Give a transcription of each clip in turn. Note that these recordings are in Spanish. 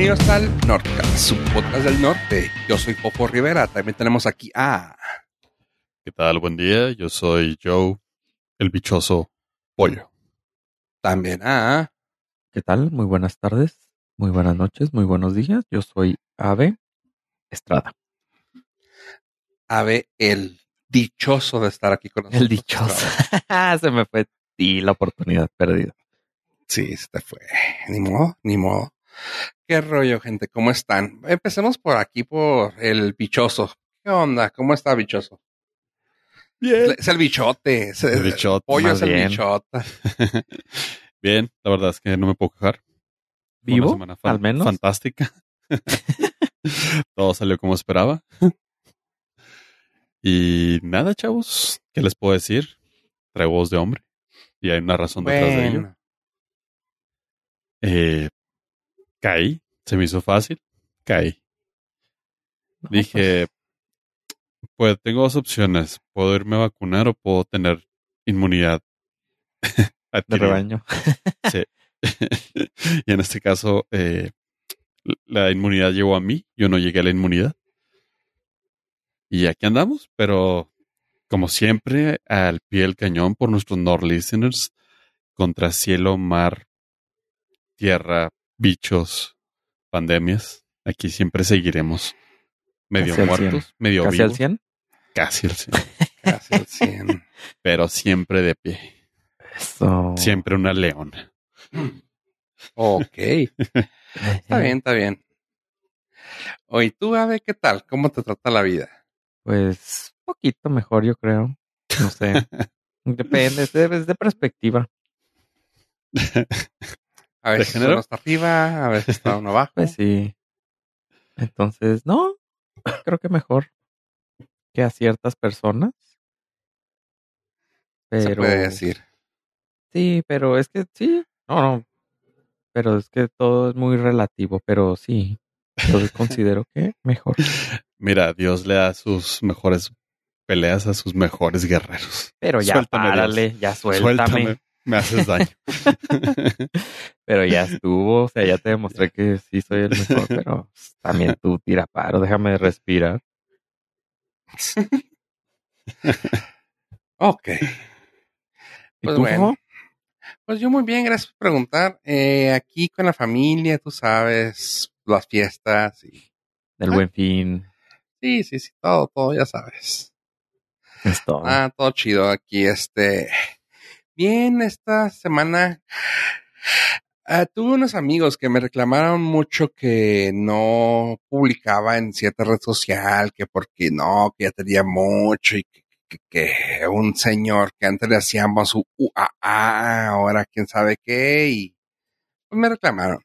Bienvenidos al Nordcast, su podcast del norte. Yo soy Popo Rivera. También tenemos aquí a. ¿Qué tal? Buen día. Yo soy Joe, el bichoso pollo. También a. ¿Qué tal? Muy buenas tardes, muy buenas noches, muy buenos días. Yo soy Ave Estrada. Ave, el dichoso de estar aquí con nosotros. El dichoso. Se me fue y la oportunidad perdida. Sí, se te fue. Ni modo, ni modo. ¿Qué rollo, gente? ¿Cómo están? Empecemos por aquí, por el bichoso. ¿Qué onda? ¿Cómo está bichoso? Bien. Es el bichote. Es El bichote, Pollo es el bien. bichote. Bien, la verdad es que no me puedo quejar. Una ¿Vivo? semana Al menos. Fantástica. Todo salió como esperaba. y nada, chavos. ¿Qué les puedo decir? Traigo voz de hombre. Y hay una razón detrás de ello. Eh, caí. Se me hizo fácil. Caí. No, Dije, pues tengo dos opciones. Puedo irme a vacunar o puedo tener inmunidad. pues, de rebaño. Sí. y en este caso, eh, la inmunidad llegó a mí. Yo no llegué a la inmunidad. Y aquí andamos, pero como siempre, al pie del cañón por nuestros Nord listeners, contra cielo, mar, tierra, bichos, pandemias. Aquí siempre seguiremos. Medio Casi muertos, medio ¿Casi vivos. al 100? Casi al 100. casi al 100. pero siempre de pie. Eso. Siempre una leona. Ok. Está bien, está bien. Oye, tú, Ave, ¿qué tal? ¿Cómo te trata la vida? Pues poquito mejor, yo creo. No sé. Depende, es de, es de perspectiva. A veces género? uno está arriba, a veces está uno abajo. Pues sí. Entonces, no, creo que mejor que a ciertas personas. se Pero puede decir. sí, pero es que sí, no, no. Pero es que todo es muy relativo, pero sí. Entonces considero que mejor. Mira, Dios le da sus mejores peleas a sus mejores guerreros. Pero ya Suéltame, Dios. párale, ya suéltame. Me haces daño. Pero ya estuvo, o sea, ya te demostré que sí soy el mejor, pero también tú tira paro, déjame respirar. Ok. ¿Y Pues tú, bueno. Pues yo muy bien, gracias por preguntar. Eh, aquí con la familia, tú sabes, las fiestas y... Del Ah. buen fin. Sí, sí, sí, todo, todo, ya sabes. Es todo. Ah, todo chido aquí, este... Bien, esta semana ah, tuve unos amigos que me reclamaron mucho que no publicaba en cierta red social, que porque no, que ya tenía mucho y que, un señor que antes le hacíamos su UAA, ahora quién sabe qué, y pues me reclamaron.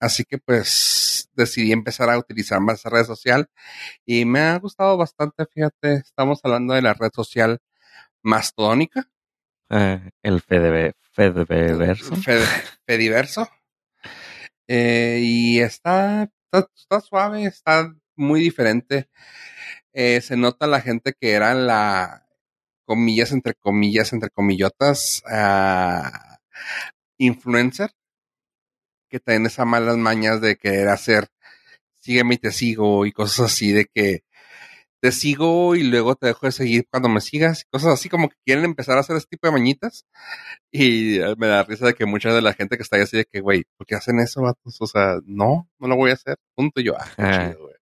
Así que pues decidí empezar a utilizar más red social y me ha gustado bastante, fíjate, estamos hablando de la red social mastodónica. Eh, el Fede, Fede verso. Fede- Fediverso. Eh, y está, está, suave, está muy diferente. Eh, se nota la gente que era la, comillas, entre comillas, entre comillotas, ah, influencer, que tienen esas malas mañas de querer hacer, sígueme y te sigo y cosas así de que te sigo y luego te dejo de seguir cuando me sigas, cosas así como que quieren empezar a hacer este tipo de mañitas. Y eh, me da risa de que mucha de la gente que está ahí así de que, güey, ¿por qué hacen eso, vatos? O sea, no, no lo voy a hacer. Punto y yo, ah, qué Ah. chido, güey.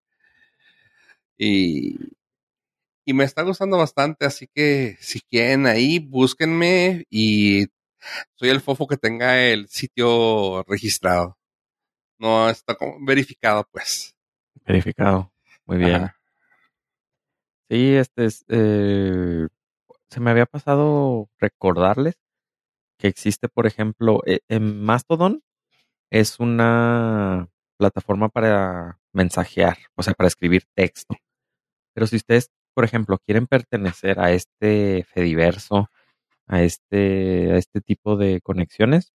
Y, y me está gustando bastante, así que si quieren ahí, búsquenme y soy el fofo que tenga el sitio registrado. No está como verificado, pues. Verificado. Muy bien. Ajá. Sí, este es, eh, se me había pasado recordarles que existe, por ejemplo, eh, en Mastodon es una plataforma para mensajear, o sea, para escribir texto. Pero si ustedes, por ejemplo, quieren pertenecer a este Fediverso, a este, a este tipo de conexiones,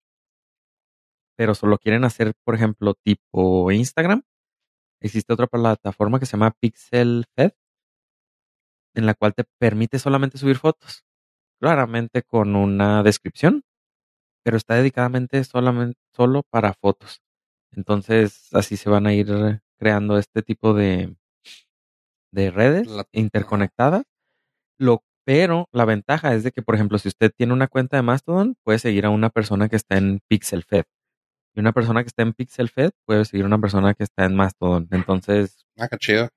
pero solo quieren hacer, por ejemplo, tipo Instagram, existe otra plataforma que se llama Pixel Fed, en la cual te permite solamente subir fotos, claramente con una descripción, pero está dedicadamente solamente solo para fotos. Entonces, así se van a ir creando este tipo de, de redes La- interconectadas. Lo, pero la ventaja es de que, por ejemplo, si usted tiene una cuenta de Mastodon, puede seguir a una persona que está en PixelFed. Y una persona que está en PixelFed puede seguir a una persona que está en Mastodon. Entonces, Ah, qué chido.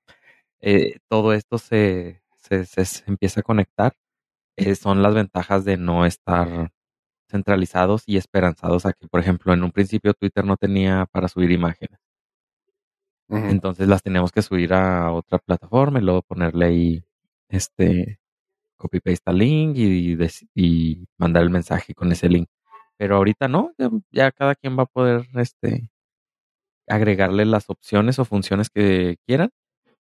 eh, todo esto se, se, se- se empieza a conectar. Eh, son las ventajas de no estar centralizados y esperanzados a que, por ejemplo, en un principio Twitter no tenía para subir imágenes. Entonces las teníamos que subir a otra plataforma y luego ponerle ahí este copy paste al link y, y mandar el mensaje con ese link. Pero ahorita no, ya, ya cada quien va a poder este agregarle las opciones o funciones que quieran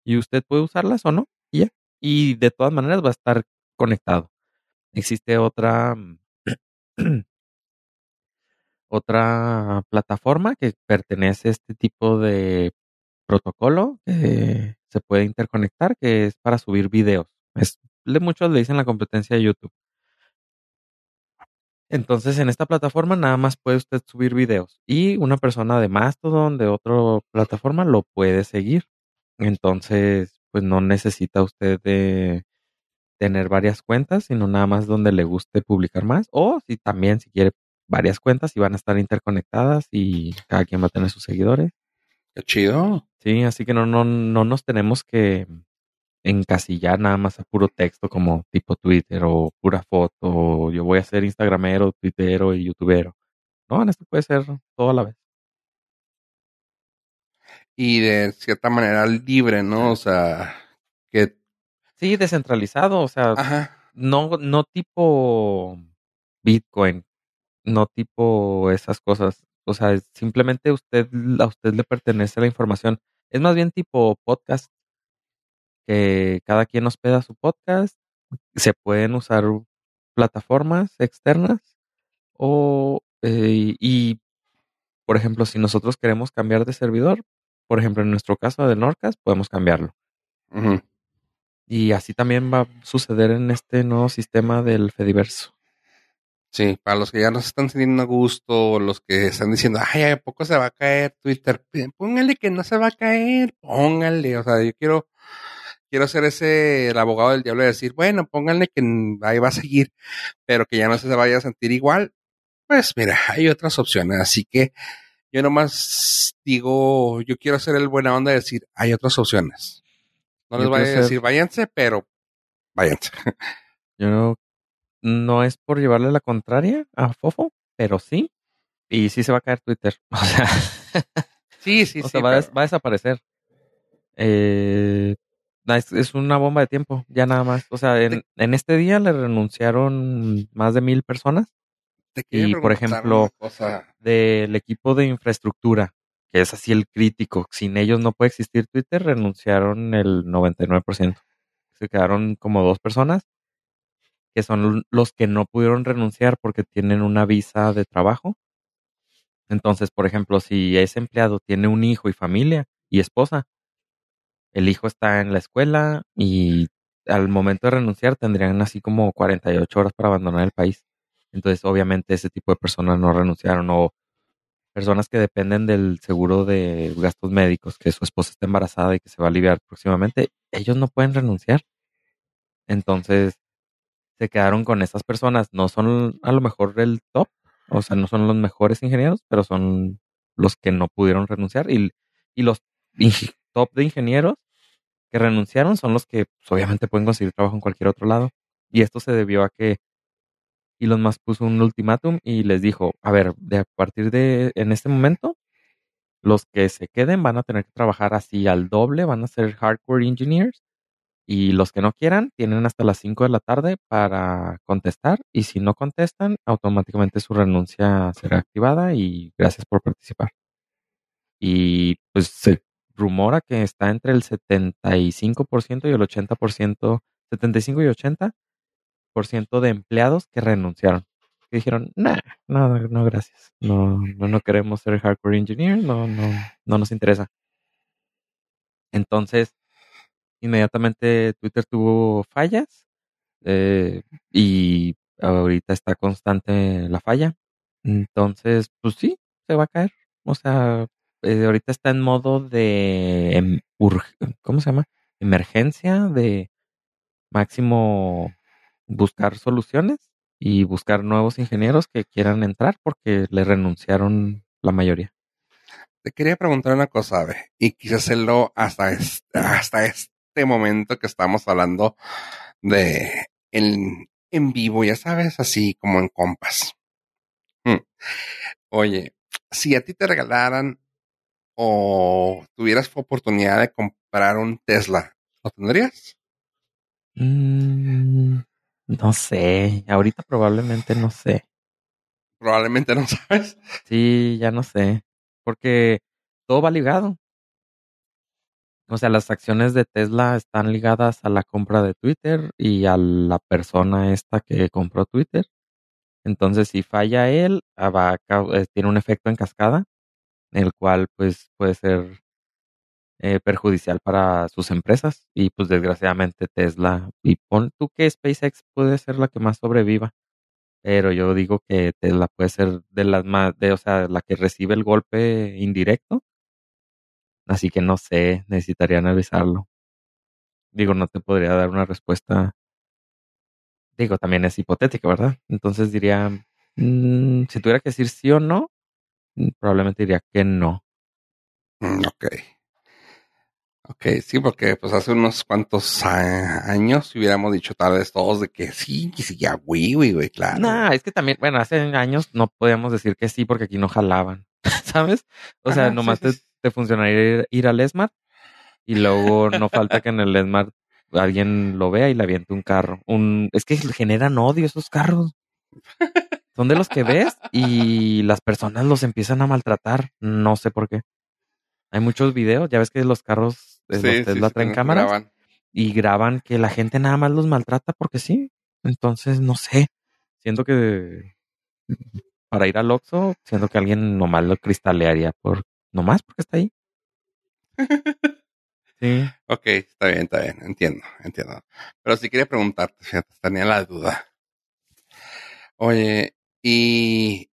y usted puede usarlas o no y ya. Y de todas maneras va a estar conectado. Existe otra otra plataforma que pertenece a este tipo de protocolo que se puede interconectar, que es para subir videos. Es, muchos le dicen la competencia de YouTube. Entonces, en esta plataforma nada más puede usted subir videos y una persona de Mastodon, de otra plataforma, lo puede seguir. Entonces, pues no necesita usted de tener varias cuentas, sino nada más donde le guste publicar más. O si también, si quiere varias cuentas y van a estar interconectadas y cada quien va a tener sus seguidores. Qué chido. Sí, así que no, no, no nos tenemos que encasillar nada más a puro texto como tipo Twitter o pura foto. o yo voy a ser Instagramero, Twittero y YouTubero. No, en esto puede ser todo a la vez. Y de cierta manera libre, ¿no? O sea, que... Sí, descentralizado, o sea, Ajá. no, no tipo Bitcoin, no tipo esas cosas. O sea, simplemente usted, a usted le pertenece la información. Es más bien tipo podcast, que cada quien hospeda su podcast. Se pueden usar plataformas externas o, eh, y, por ejemplo, si nosotros queremos cambiar de servidor, por ejemplo, en nuestro caso de Norcas, podemos cambiarlo. Y así también va a suceder en este nuevo sistema del Fediverso. Sí, para los que ya no se están sintiendo a gusto, los que están diciendo, ay, ¿a poco se va a caer Twitter? Póngale que no se va a caer, póngale. O sea, yo quiero, quiero ser ese, el abogado del diablo y decir, bueno, pónganle que ahí va a seguir, pero que ya no se vaya a sentir igual. Pues mira, hay otras opciones. Así que yo nomás digo, yo quiero ser el buena onda de decir, hay otras opciones. No Yo les voy a quiero ser- decir, váyanse, pero váyanse. Yo no, no es por llevarle la contraria a Fofo, pero sí. Y sí se va a caer Twitter. O sea, Sí, sí, o sí. sea, va, a pero- des- va a desaparecer. Eh, es, es una bomba de tiempo, ya nada más. O sea, en, en este día le renunciaron más de mil personas y, por ejemplo, del equipo de infraestructura, que es así el crítico. Sin ellos no puede existir Twitter, renunciaron el 99%. Se quedaron como dos personas, que son los que no pudieron renunciar porque tienen una visa de trabajo. Entonces, por ejemplo, si ese empleado tiene un hijo y familia y esposa, el hijo está en la escuela y al momento de renunciar tendrían así como 48 horas para abandonar el país. Entonces, obviamente, ese tipo de personas no renunciaron o personas que dependen del seguro de gastos médicos, que su esposa está embarazada y que se va a aliviar próximamente, ellos no pueden renunciar. Entonces, se quedaron con esas personas. No son a lo mejor el top, o sea, no son los mejores ingenieros, pero son los que no pudieron renunciar. Y, y los top de ingenieros que renunciaron son los que pues, obviamente pueden conseguir trabajo en cualquier otro lado. Y esto se debió a que Elon Musk puso un ultimátum y les dijo, a ver, de a partir de en este momento, los que se queden van a tener que trabajar así al doble, van a ser hardcore engineers y los que no quieran tienen hasta las 5 de la tarde para contestar y si no contestan, automáticamente su renuncia será activada y gracias por participar. Y pues se rumora que está entre el 75% y el 80%, 75 y 80% de empleados que renunciaron. Dijeron, nah, no, no, gracias. No, no, no queremos ser hardcore engineer, no, no, no nos interesa. Entonces, inmediatamente Twitter tuvo fallas eh, y ahorita está constante la falla. Entonces, pues sí, se va a caer. O sea, eh, ahorita está en modo de, em, ¿cómo se llama? Emergencia, de máximo buscar soluciones y buscar nuevos ingenieros que quieran entrar porque le renunciaron la mayoría. Te quería preguntar una cosa, Ave, y quise hacerlo hasta este, hasta este momento que estamos hablando de el en vivo, ya sabes, así como en compas. Hmm. Oye, si a ti te regalaran o tuvieras oportunidad de comprar un Tesla, ¿lo tendrías? Mm, no sé, ahorita probablemente no sé. Probablemente no sabes. Sí, ya no sé, porque todo va ligado. O sea, las acciones de Tesla están ligadas a la compra de Twitter y a la persona esta que compró Twitter. Entonces, si falla él, ah, va a eh, tiene un efecto en cascada, el cual pues puede ser eh, perjudicial para sus empresas. Y pues desgraciadamente Tesla, y pon tú que SpaceX puede ser la que más sobreviva, pero yo digo que Tesla puede ser de las más, de, o sea, la que recibe el golpe indirecto. Así que no sé, necesitaría analizarlo. Digo, no te podría dar una respuesta. Digo, también es hipotética, ¿verdad? Entonces diría, mm, si tuviera que decir sí o no, mm, probablemente diría que no. Mm, ok. Ok, sí, porque pues hace unos cuantos ah, años hubiéramos dicho tal vez todos de que sí, que sí, ya, güey, güey, güey, claro. No, es que también, bueno, hace años no podíamos decir que sí porque aquí no jalaban, ¿sabes? O sea, sí, nomás sí, te, sí. te funcionaría ir, ir al Esmart y luego no falta que en el Esmart alguien lo vea y le aviente un carro. Un, es que generan odio esos carros. Son de los que ves y las personas los empiezan a maltratar. No sé por qué. Hay muchos videos, ya ves que los carros eh, Sí, los Tesla sí, traen te cámaras graban. y graban que la gente nada más los maltrata porque sí. Entonces, no sé. Siento que para ir al Oxxo, siento que alguien nomás lo cristalearía por nomás porque está ahí. Sí. Ok, está bien, está bien, entiendo, entiendo. Pero sí quería preguntarte, fíjate, tenía la duda. Oye, y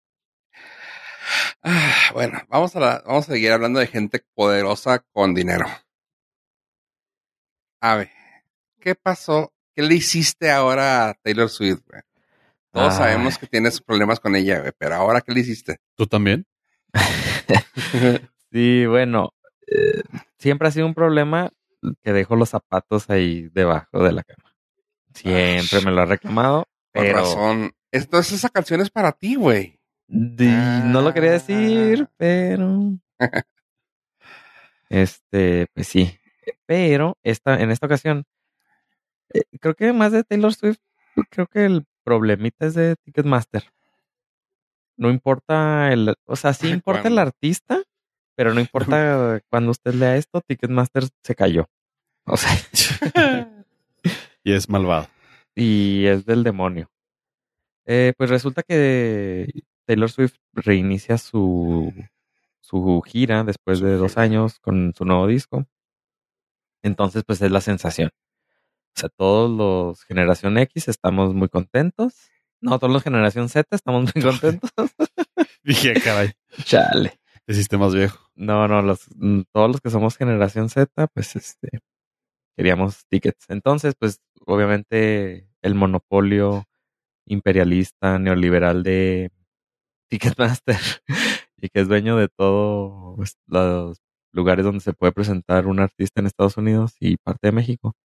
ah, bueno, vamos a la- vamos a seguir hablando de gente poderosa con dinero. A ver, ¿qué pasó? ¿Qué le hiciste ahora a Taylor Swift? güey? Todos Ay. sabemos que tienes problemas con ella, güey, pero ahora ¿qué le hiciste? ¿Tú también? Sí, bueno, eh, siempre ha sido un problema que dejo los zapatos ahí debajo de la cama. Siempre me lo ha reclamado, Con pero razón. Entonces esa canción es para ti, güey. Di- no lo quería decir, Ah. pero este, pues sí. Pero esta, en esta ocasión, eh, creo que más de Taylor Swift, creo que el problemita es de Ticketmaster. No importa el, o sea, sí importa el artista, pero no importa cuando usted lea esto, Ticketmaster se cayó. O sea, Y es malvado. y es del demonio. Eh, pues resulta que Taylor Swift reinicia su, su gira después de dos años con su nuevo disco. Entonces, pues es la sensación. O sea, todos los Generación X estamos muy contentos. No, todos los Generación Z estamos muy contentos. Dije, caray, Chale. te hiciste más viejo. No, no, los, mm, todos los que somos generación Z, pues este, queríamos tickets. Entonces, pues obviamente el monopolio imperialista, neoliberal de Ticketmaster y que es dueño de todos los lugares donde se puede presentar un artista en Estados Unidos y parte de México.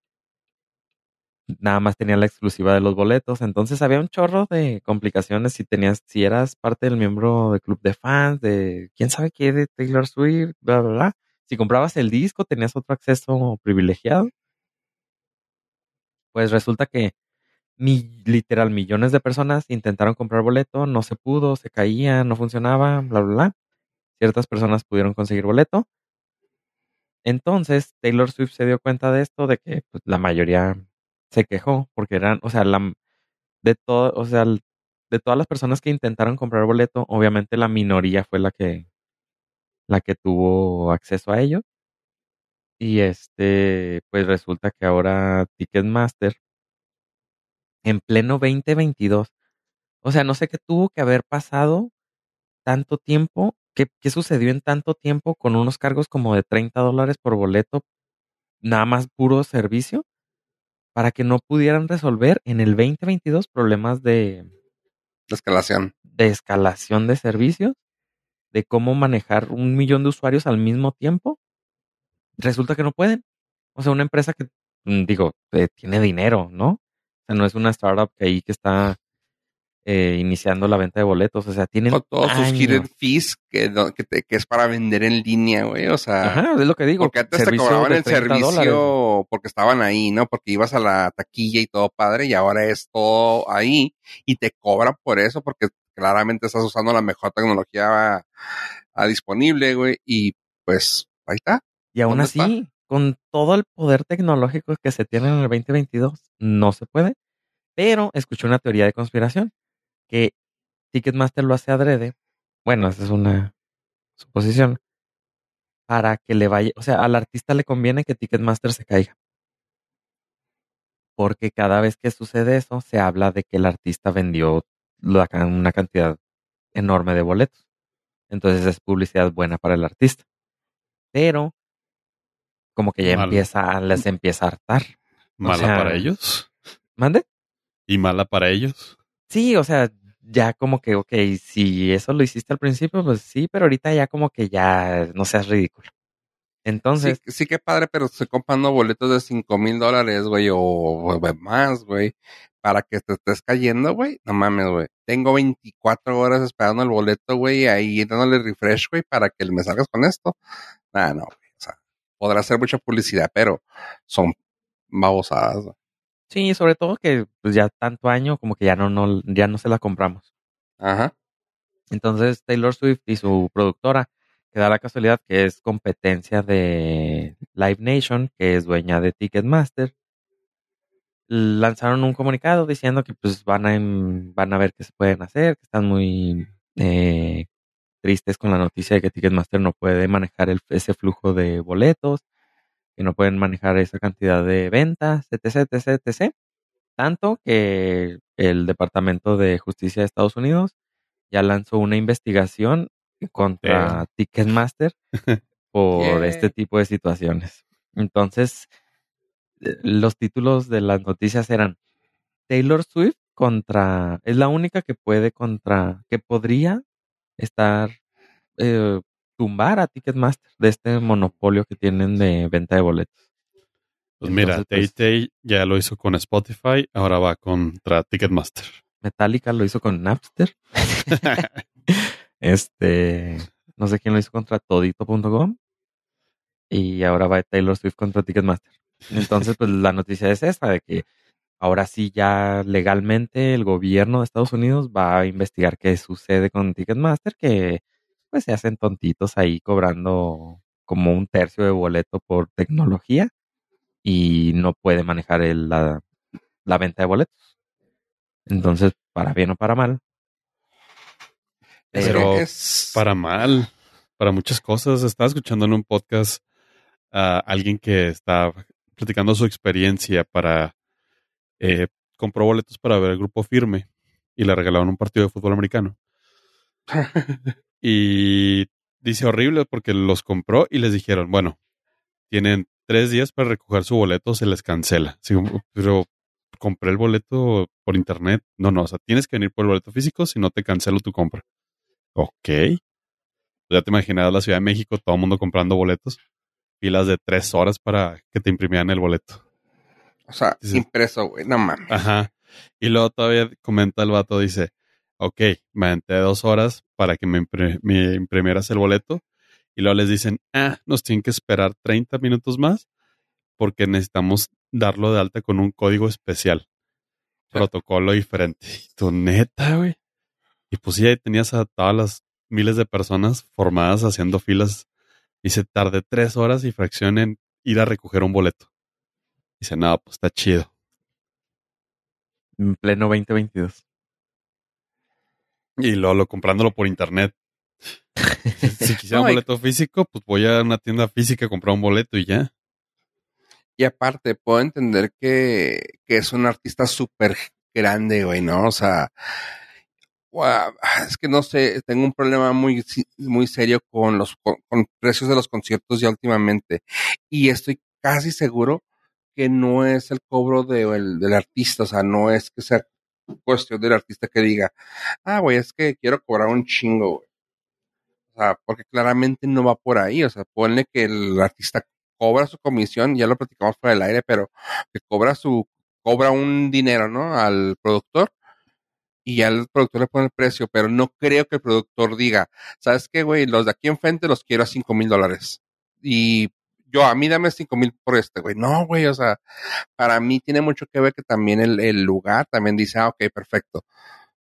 Nada más tenía la exclusiva de los boletos, entonces había un chorro de complicaciones si tenías, si eras parte del miembro del club de fans, de quién sabe qué, de Taylor Swift, bla, bla, bla. Si comprabas el disco, tenías otro acceso privilegiado. Pues resulta que literal millones de personas intentaron comprar boleto, no se pudo, se caía, no funcionaba, bla, bla, bla. Ciertas personas pudieron conseguir boleto. Entonces Taylor Swift se dio cuenta de esto, de que pues, la mayoría se quejó, porque eran, o sea, la, de todo, o sea, de todas las personas que intentaron comprar boleto, obviamente la minoría fue la que, la que tuvo acceso a ello. Y este, pues resulta que ahora Ticketmaster, en pleno 2022, o sea, no sé qué tuvo que haber pasado tanto tiempo ¿qué, ¿qué sucedió en tanto tiempo con unos cargos como de 30 dólares por boleto, nada más puro servicio, para que no pudieran resolver en el 2022 problemas de, La escalación. de escalación de servicios, de cómo manejar un millón de usuarios al mismo tiempo? Resulta que no pueden. O sea, una empresa que, mm, digo, eh, tiene dinero, ¿no? Sea, no es una startup que ahí que está eh, iniciando la venta de boletos. O sea, tienen Con todos sus hidden fees que, que, te- que es para vender en línea, güey. O sea, Ajá, es lo que digo. porque antes te cobraban el 30 servicio dólares. porque estaban ahí, ¿no? Porque ibas a la taquilla y todo padre y ahora es todo ahí y te cobran por eso porque claramente estás usando la mejor tecnología disponible, güey. Y pues ahí está. Y aún ¿Dónde así, está? con todo el poder tecnológico que se tiene en el 2022, no se puede. Pero escuché una teoría de conspiración que Ticketmaster lo hace adrede. Bueno, esa es una suposición. Para que le vaya, o sea, al artista le conviene que Ticketmaster se caiga. Porque cada vez que sucede eso, se habla de que el artista vendió la una cantidad enorme de boletos. Entonces es publicidad buena para el artista. Pero como que ya Mal. empieza, les empieza a hartar. Mala sea- para ellos ¿Mande? Y mala para ellos. Sí, o sea, ya como que, ok, si eso lo hiciste al principio, pues sí, pero ahorita ya como que ya no seas ridículo. Entonces, sí, sí que padre, pero estoy comprando boletos de cinco mil dólares, güey, o, más, güey, para que te estés cayendo, güey. No mames, güey. Tengo 24 horas esperando el boleto, güey, ahí dándole refresh, güey, para que me salgas con esto. Nah, no, güey. O sea, podrá hacer mucha publicidad, pero son babosadas. güey. Sí, sobre todo que pues ya tanto año como que ya no, no, ya no se la compramos. Ajá. Entonces Taylor Swift y su productora, que da la casualidad que es competencia de Live Nation, que es dueña de Ticketmaster, lanzaron un comunicado diciendo que pues van a, van a ver qué se pueden hacer, que están muy eh, tristes con la noticia de que Ticketmaster no puede manejar el- ese flujo de boletos, que no pueden manejar esa cantidad de ventas, etc, etc, etc. Tanto que el Departamento de Justicia de Estados Unidos ya lanzó una investigación contra. Ticketmaster por Yeah. este tipo de situaciones. Entonces, eh, los títulos de las noticias eran Taylor Swift contra, es la única que puede contra, que podría estar, eh, tumbar a Ticketmaster de este monopolio que tienen de venta de boletos. Pues mira, Entonces, pues- Tay ya lo hizo con Spotify, ahora va contra Ticketmaster. Metallica lo hizo con Napster. Este, no sé quién lo hizo contra todito.com. Y ahora va Taylor Swift contra Ticketmaster. Entonces, pues la noticia es esa, de que ahora sí ya legalmente el gobierno de Estados Unidos va a investigar qué sucede con Ticketmaster, que pues se hacen tontitos ahí cobrando como un tercio de boleto por tecnología y no puede manejar el- la, la venta de boletos. Entonces, para bien o para mal. Pero es- Para mal, para muchas cosas. Estaba escuchando en un podcast a alguien que está platicando su experiencia para... eh, compró boletos para ver el grupo firme y le regalaron un partido de fútbol americano. Y dice horrible porque los compró y les dijeron, bueno, tienen tres días para recoger su boleto, se les cancela. Pero compré el boleto por internet. No, no, o sea, tienes que venir por el boleto físico, si no te cancelo tu compra. Ok. Ya te imaginabas la Ciudad de México, todo el mundo comprando boletos. Filas de tres horas para que te imprimieran el boleto. o sea, impreso, güey. No mames. Ajá. Y luego todavía comenta el vato, dice, ok, me aventé dos horas para que me, impre- me imprimieras el boleto. Y luego les dicen, ah, nos tienen que esperar 30 minutos más porque necesitamos darlo de alta con un código especial. Protocolo diferente. Y tú, neta, güey. Y pues sí, ahí tenías a todas las miles de personas formadas haciendo filas. Dice, tardé tres horas y fracción en ir a recoger un boleto. Dice, no, pues está chido. En pleno 2022. Y luego lo comprándolo por internet. Si quisiera un boleto físico, pues voy a una tienda física a comprar un boleto y ya. Y aparte, puedo entender que, que es un artista súper grande, güey, ¿no? O sea, es que no sé, tengo un problema muy, muy serio con los con, con precios de los conciertos ya últimamente. Y estoy casi seguro que no es el cobro de, el- del artista, o sea, no es que sea cuestión del artista que diga, ah, güey, es que quiero cobrar un chingo, güey. O sea, porque claramente no va por ahí, o sea, ponle que el artista cobra su comisión, ya lo platicamos por el aire, pero que cobra su, cobra un dinero, ¿no? Al productor y ya el productor le pone el precio, pero no creo que el productor diga, ¿sabes qué, güey? Los de aquí enfrente los quiero a cinco mil dólares. Y yo, a mí dame cinco mil por este, güey. No, güey, o sea, para mí tiene mucho que ver que también el, lugar también dice, ah, ok, perfecto.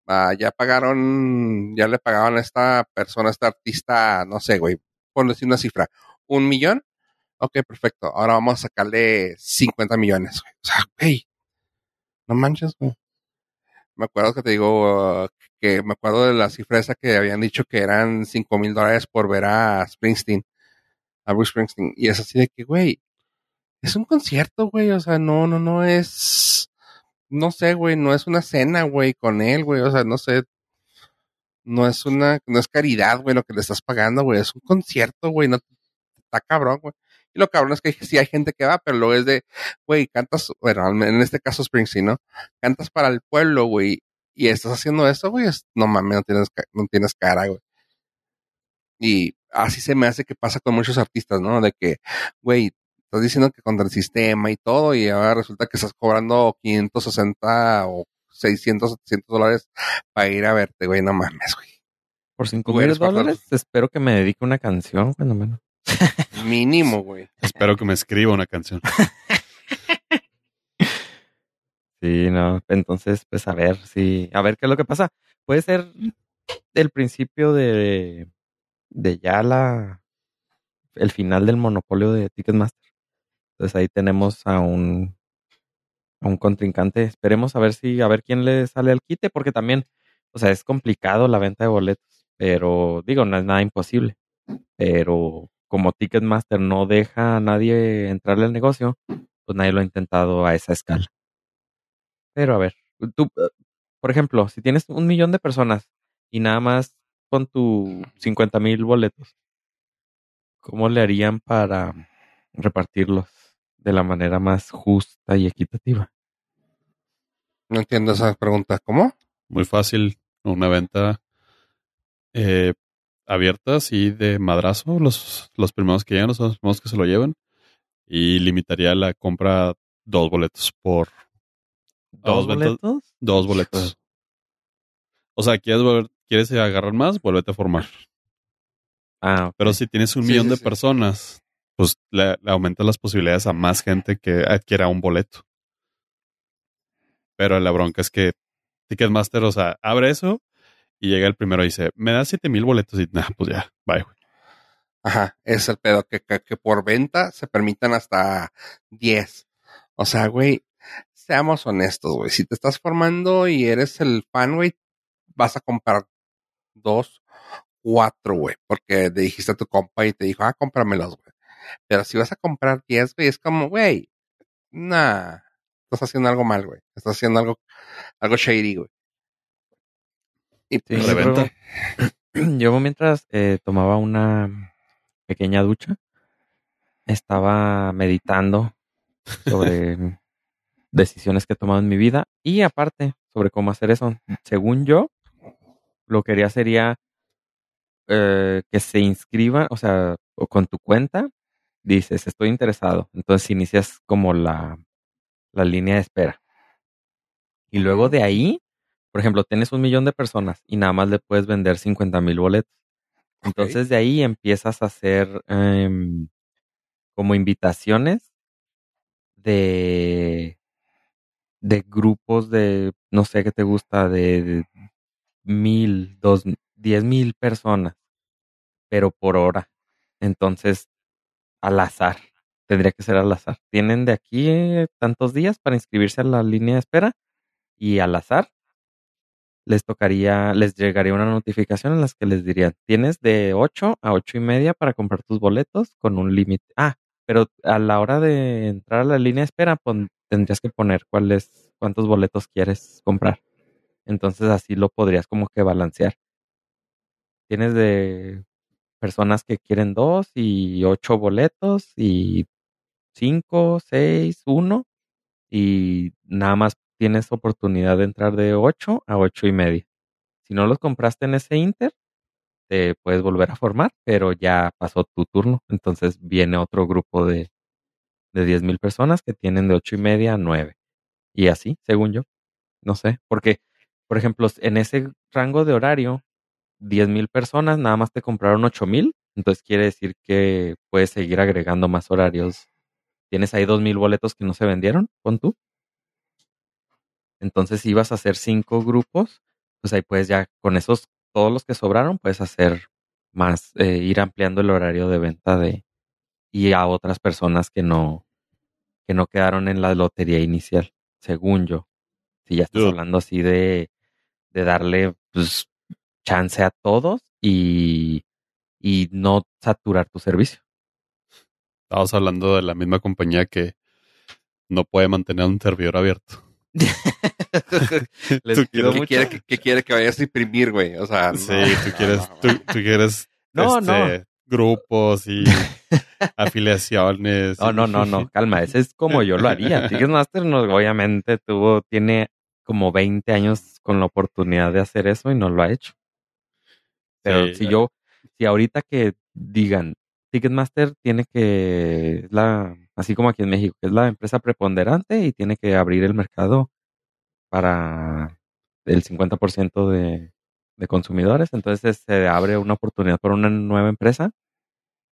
Ah, ya pagaron, ya le pagaron a esta persona, a este artista, no sé, güey, por decir una cifra, un millón. Ok, perfecto. Ahora vamos a sacarle 50 millones, güey. O sea, güey, no manches, güey. Me acuerdo que te digo que me acuerdo de la cifra esa que habían dicho que eran 5 mil dólares por ver a Springsteen, a Bruce Springsteen. Y es así de que, güey, es un concierto, güey. O sea, no, no, no es, no sé, güey, no es una cena, güey, con él, güey. O sea, no sé, no es una, no es caridad, güey, lo que le estás pagando, güey. Es un concierto, güey, no está cabrón, güey. Y lo cabrón es que sí hay gente que va, pero luego es de, güey, cantas, bueno, en este caso Springsteen, ¿no? Cantas para el pueblo, güey, y estás haciendo eso, güey, no mames, no tienes, no tienes cara, güey. Y así se me hace que pasa con muchos artistas, ¿no? De que, güey, estás diciendo que contra el sistema y todo, y ahora resulta que estás cobrando 560 o 600, 700 dólares para ir a verte, güey, no mames, güey. Por cinco Tú mil dólares, espero que me dedique una canción, cuando menos. Mínimo, güey. Espero que me escriba una canción. Sí, no. Entonces, pues a ver si, a ver qué es lo que pasa. Puede ser el principio de, de ya la, el final del monopolio de Ticketmaster. Entonces ahí tenemos a un, a un contrincante. Esperemos a ver si, a ver quién le sale al quite, porque también, o sea, es complicado la venta de boletos, pero digo, no es nada imposible. Pero como Ticketmaster no deja a nadie entrarle al negocio, pues nadie lo ha intentado a esa escala. Pero a ver, tú, por ejemplo, si tienes un millón de personas y nada más con tu 50 mil boletos, ¿cómo le harían para repartirlos de la manera más justa y equitativa? No entiendo esa pregunta. ¿Cómo? Muy fácil. Una venta eh, abierta, así de madrazo. Los, los primeros que llegan son los primeros que se lo llevan. Y limitaría la compra dos boletos por ¿Dos Dos ventas- boletos? dos boletos. O sea, ¿quieres, volver- ¿quieres agarrar más? Vuélvete a formar. Ah. Pero si tienes un Sí, millón sí, de sí. personas, pues le, le aumentas las posibilidades a más gente que adquiera un boleto. Pero la bronca es que Ticketmaster, o sea, abre eso y llega el primero y dice, me das siete mil boletos y nah, pues ya, bye, güey. Ajá, es el pedo, que, que, que por venta se permitan hasta 10. O sea, güey, seamos honestos, güey. Si te estás formando y eres el fan, güey, vas a comprar dos, cuatro, güey. Porque le dijiste a tu compa y te dijo, ah, cómpramelos, güey. Pero si vas a comprar 10, güey, es como, güey, nah, estás haciendo algo mal, güey. Estás haciendo algo, algo shady, güey. Y Sí, pues, yo Reventa. Yo mientras eh, tomaba una pequeña ducha, estaba meditando sobre decisiones que he tomado en mi vida y aparte sobre cómo hacer eso. Según yo, lo que haría sería eh, que se inscriban, o sea, o con tu cuenta, dices, estoy interesado. Entonces inicias como la, la línea de espera. Y luego de ahí, por ejemplo, tienes un millón de personas y nada más le puedes vender 50 mil boletos. Entonces de ahí empiezas a hacer em, como invitaciones de, de grupos de, no sé qué te gusta, de, de mil, dos, diez mil personas, pero por hora. Entonces, al azar, tendría que ser al azar. Tienen de aquí eh, tantos días para inscribirse a la línea de espera y al azar les tocaría, les llegaría una notificación en las que les dirían, tienes de 8 a ocho y media para comprar tus boletos con un límite. Ah, pero a la hora de entrar a la línea de espera, pon- tendrías que poner cuáles, cuántos boletos quieres comprar. Entonces así lo podrías como que balancear. Tienes de personas que quieren dos y ocho boletos y cinco, seis, uno y nada más tienes oportunidad de entrar de ocho a ocho y media. Si no los compraste en ese inter, te puedes volver a formar, pero ya pasó tu turno. Entonces viene otro grupo de, de diez mil personas que tienen de ocho y media a nueve. Y así, según yo. No sé, porque, por ejemplo, en ese rango de horario, diez mil personas nada más te compraron ocho mil. Entonces quiere decir que puedes seguir agregando más horarios. Tienes ahí dos mil boletos que no se vendieron, con tú. Entonces, si ibas a hacer cinco grupos, pues ahí puedes ya, con esos, todos los que sobraron, puedes hacer más, eh, ir ampliando el horario de venta de, y a otras personas que no, que no quedaron en la lotería inicial, según yo. Si ya estás Dude. hablando así de, de darle, pues, chance a todos y, y no saturar tu servicio. Estamos hablando de la misma compañía que no puede mantener un servidor abierto. Les Tú pido quieres- ¿Qué mucho. quiere, que, que quiere que vayas a imprimir, güey? O sea, Sí, no, tú no, quieres, no, tú, no. tú quieres No, este, grupos y afiliaciones. No, no, no, no, calma, ese es como yo lo haría. Ticketmaster no, obviamente tuvo, tiene como 20 años con la oportunidad de hacer eso y no lo ha hecho. Pero Sí, si ya. yo, si ahorita que digan, Ticketmaster tiene que, es la, así como aquí en México, que es la empresa preponderante y tiene que abrir el mercado para el 50% de, de consumidores, entonces se abre una oportunidad para una nueva empresa.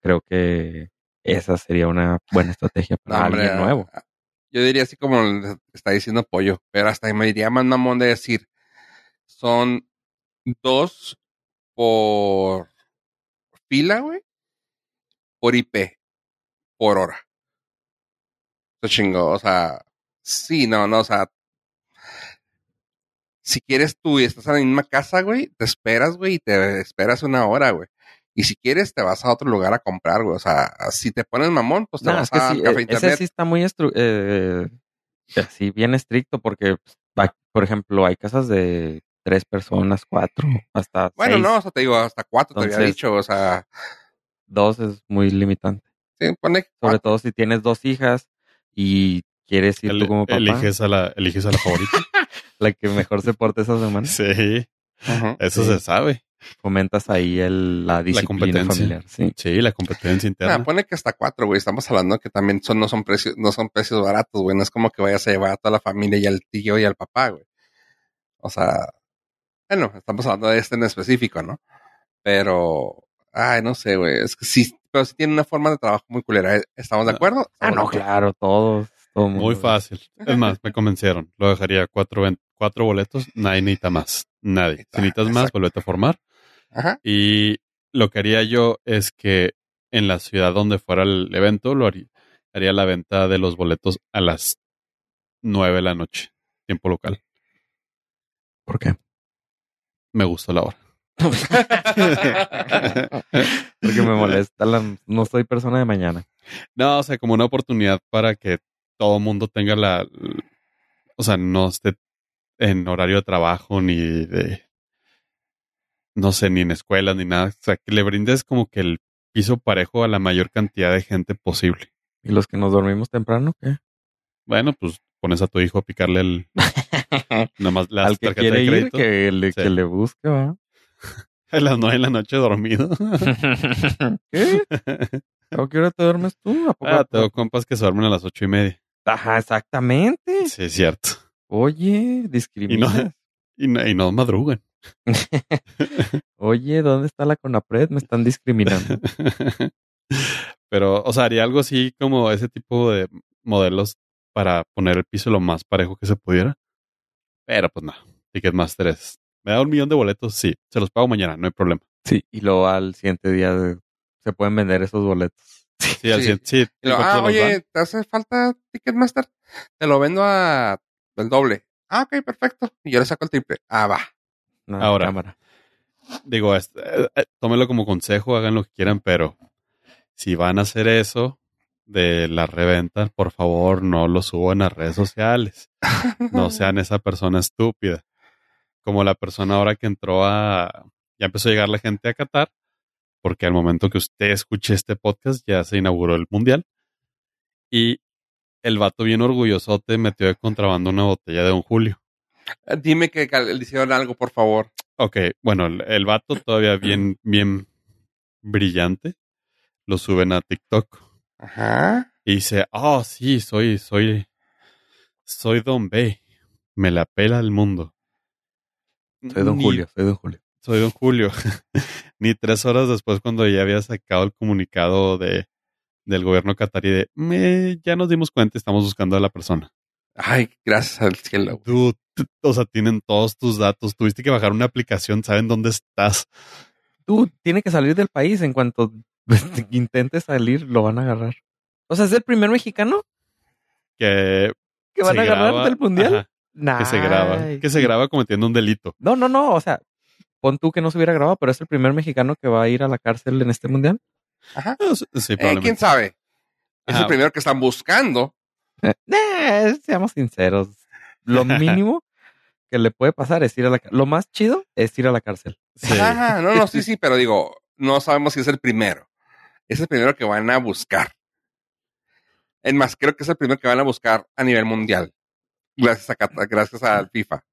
Creo que esa sería una buena estrategia para No, hombre, alguien nuevo. Yo diría así como está diciendo Pollo, pero hasta me diría más mamón de decir, son dos por fila, güey, por IP, por hora. Eso chingo, o sea, sí, no, no, o sea, si quieres tú y estás en la misma casa, güey, te esperas, güey, y te esperas una hora, güey. Y si quieres, te vas a otro lugar a comprar, güey. O sea, si te pones mamón, pues te No, vas es que a sí, café eh, internet. ese sí está muy estru- eh, así bien estricto porque, pues, por ejemplo, hay casas de tres personas, cuatro, hasta Bueno, seis. no, o sea, te digo, hasta cuatro te había dicho, o sea, Dos es muy limitante. sí, pone Sobre todo si tienes dos hijas y quieres ir El- tú como papá, eliges, a la, eliges a la favorita. la que mejor se porte esa semana, sí, eso Sí. se sabe. Fomentas ahí el, la disciplina competencia. familiar. Sí. Sí, la competencia interna. Pone que hasta cuatro, güey. Estamos hablando que también son, no son precios, no son precios baratos, güey. No es como que vayas a llevar a toda la familia y al tío y al papá, güey. O sea, bueno, estamos hablando de este en específico, ¿no? Pero, ay, no sé, güey. Es que sí, pero sí tiene una forma de trabajo muy culera. ¿Estamos de Ah. acuerdo? Ah, no, acuerdo. claro, todos. Todo mundo. Muy fácil. Es más, me convencieron. Lo dejaría cuatro, cuatro boletos. Nadie necesita más. Nadie. Si necesitas más, volvete a formar. Ajá. Y lo que haría yo es que en la ciudad donde fuera el evento, lo haría, haría la venta de los boletos a las nueve de la noche, tiempo local. ¿Por qué? Me gusta la hora. Porque me molesta. la- no soy persona de mañana. No, o sea, como una oportunidad para que todo mundo tenga la, o sea, no esté en horario de trabajo ni de, no sé, ni en escuelas ni nada. O sea, que le brindes como que el piso parejo a la mayor cantidad de gente posible. ¿Y los que nos dormimos temprano qué? Bueno, pues pones a tu hijo a picarle el, nada más la Al que quiere de ir, crédito que le, Sí. que le busque, ¿va? a las nueve de la noche dormido. ¿Qué? ¿A qué hora te duermes tú? ¿A poco a ah, tengo poco? compas que se duermen a las ocho y media. Ajá, exactamente. Sí, es cierto. Oye, Y discrimina. no, y no, y no madrugan. Oye, ¿dónde está la CONAPRED? Me están discriminando. Pero, o sea, haría algo así como ese tipo de modelos para poner el piso lo más parejo que se pudiera. Pero pues no, Ticketmaster es. ¿Me da un millón de boletos? Sí, se los pago mañana, no hay problema. Sí, y luego al siguiente día de- se pueden vender esos boletos. Sí, al Sí. cien- sí. Cuanto ah, oye, ¿te hace falta Ticketmaster? Te lo vendo a el doble. Ah, ok, perfecto. Y yo le saco el triple. Ah, va. No, Ahora. cámara. Digo, eh, eh, tómenlo como consejo, hagan lo que quieran, pero si van a hacer eso de la reventa, por favor, no lo suban a redes sociales. No sean esa persona estúpida. como la persona ahora que entró a, ya empezó a llegar la gente a Qatar, porque al momento que usted escuche este podcast ya se inauguró el mundial. Y el vato bien orgullosote metió de contrabando una botella de Don Julio. Dime que le hicieron algo, por favor. Ok, bueno, el, vato todavía bien, bien brillante. Lo suben a TikTok. Ajá. Y dice, oh, sí, soy, soy, soy Don B. Me la pela el mundo. Soy Don Ni- Julio, soy Don Julio. Soy Don Julio. Ni tres horas después, cuando ya había sacado el comunicado de, del gobierno catarí de, "Me- ya nos dimos cuenta, estamos buscando a la persona. Ay, gracias al cielo. Dude, o sea, tienen todos tus datos. Tuviste que bajar una aplicación, saben dónde estás. Tú tiene que salir del país en cuanto intente salir, lo van a agarrar. O sea, es el primer mexicano Que, que van a agarrar graba- del mundial. ajá, que se graba. Que se graba cometiendo un delito. No, no, no. O sea, pon tú que no se hubiera grabado, pero es el primer mexicano que va a ir a la cárcel en este mundial. Ajá. Eh, Sí, Eh. ¿Quién sabe? Es Ajá. el primero que están buscando. Eh, seamos sinceros. Lo mínimo que le puede pasar es ir a la cárcel. Lo más chido es ir a la cárcel. Sí. Ajá, no, no, sí, sí, pero digo, no sabemos si es el primero. Es el primero que van a buscar. Es más, creo que es el primero que van a buscar a nivel mundial. Gracias a gracias al FIFA.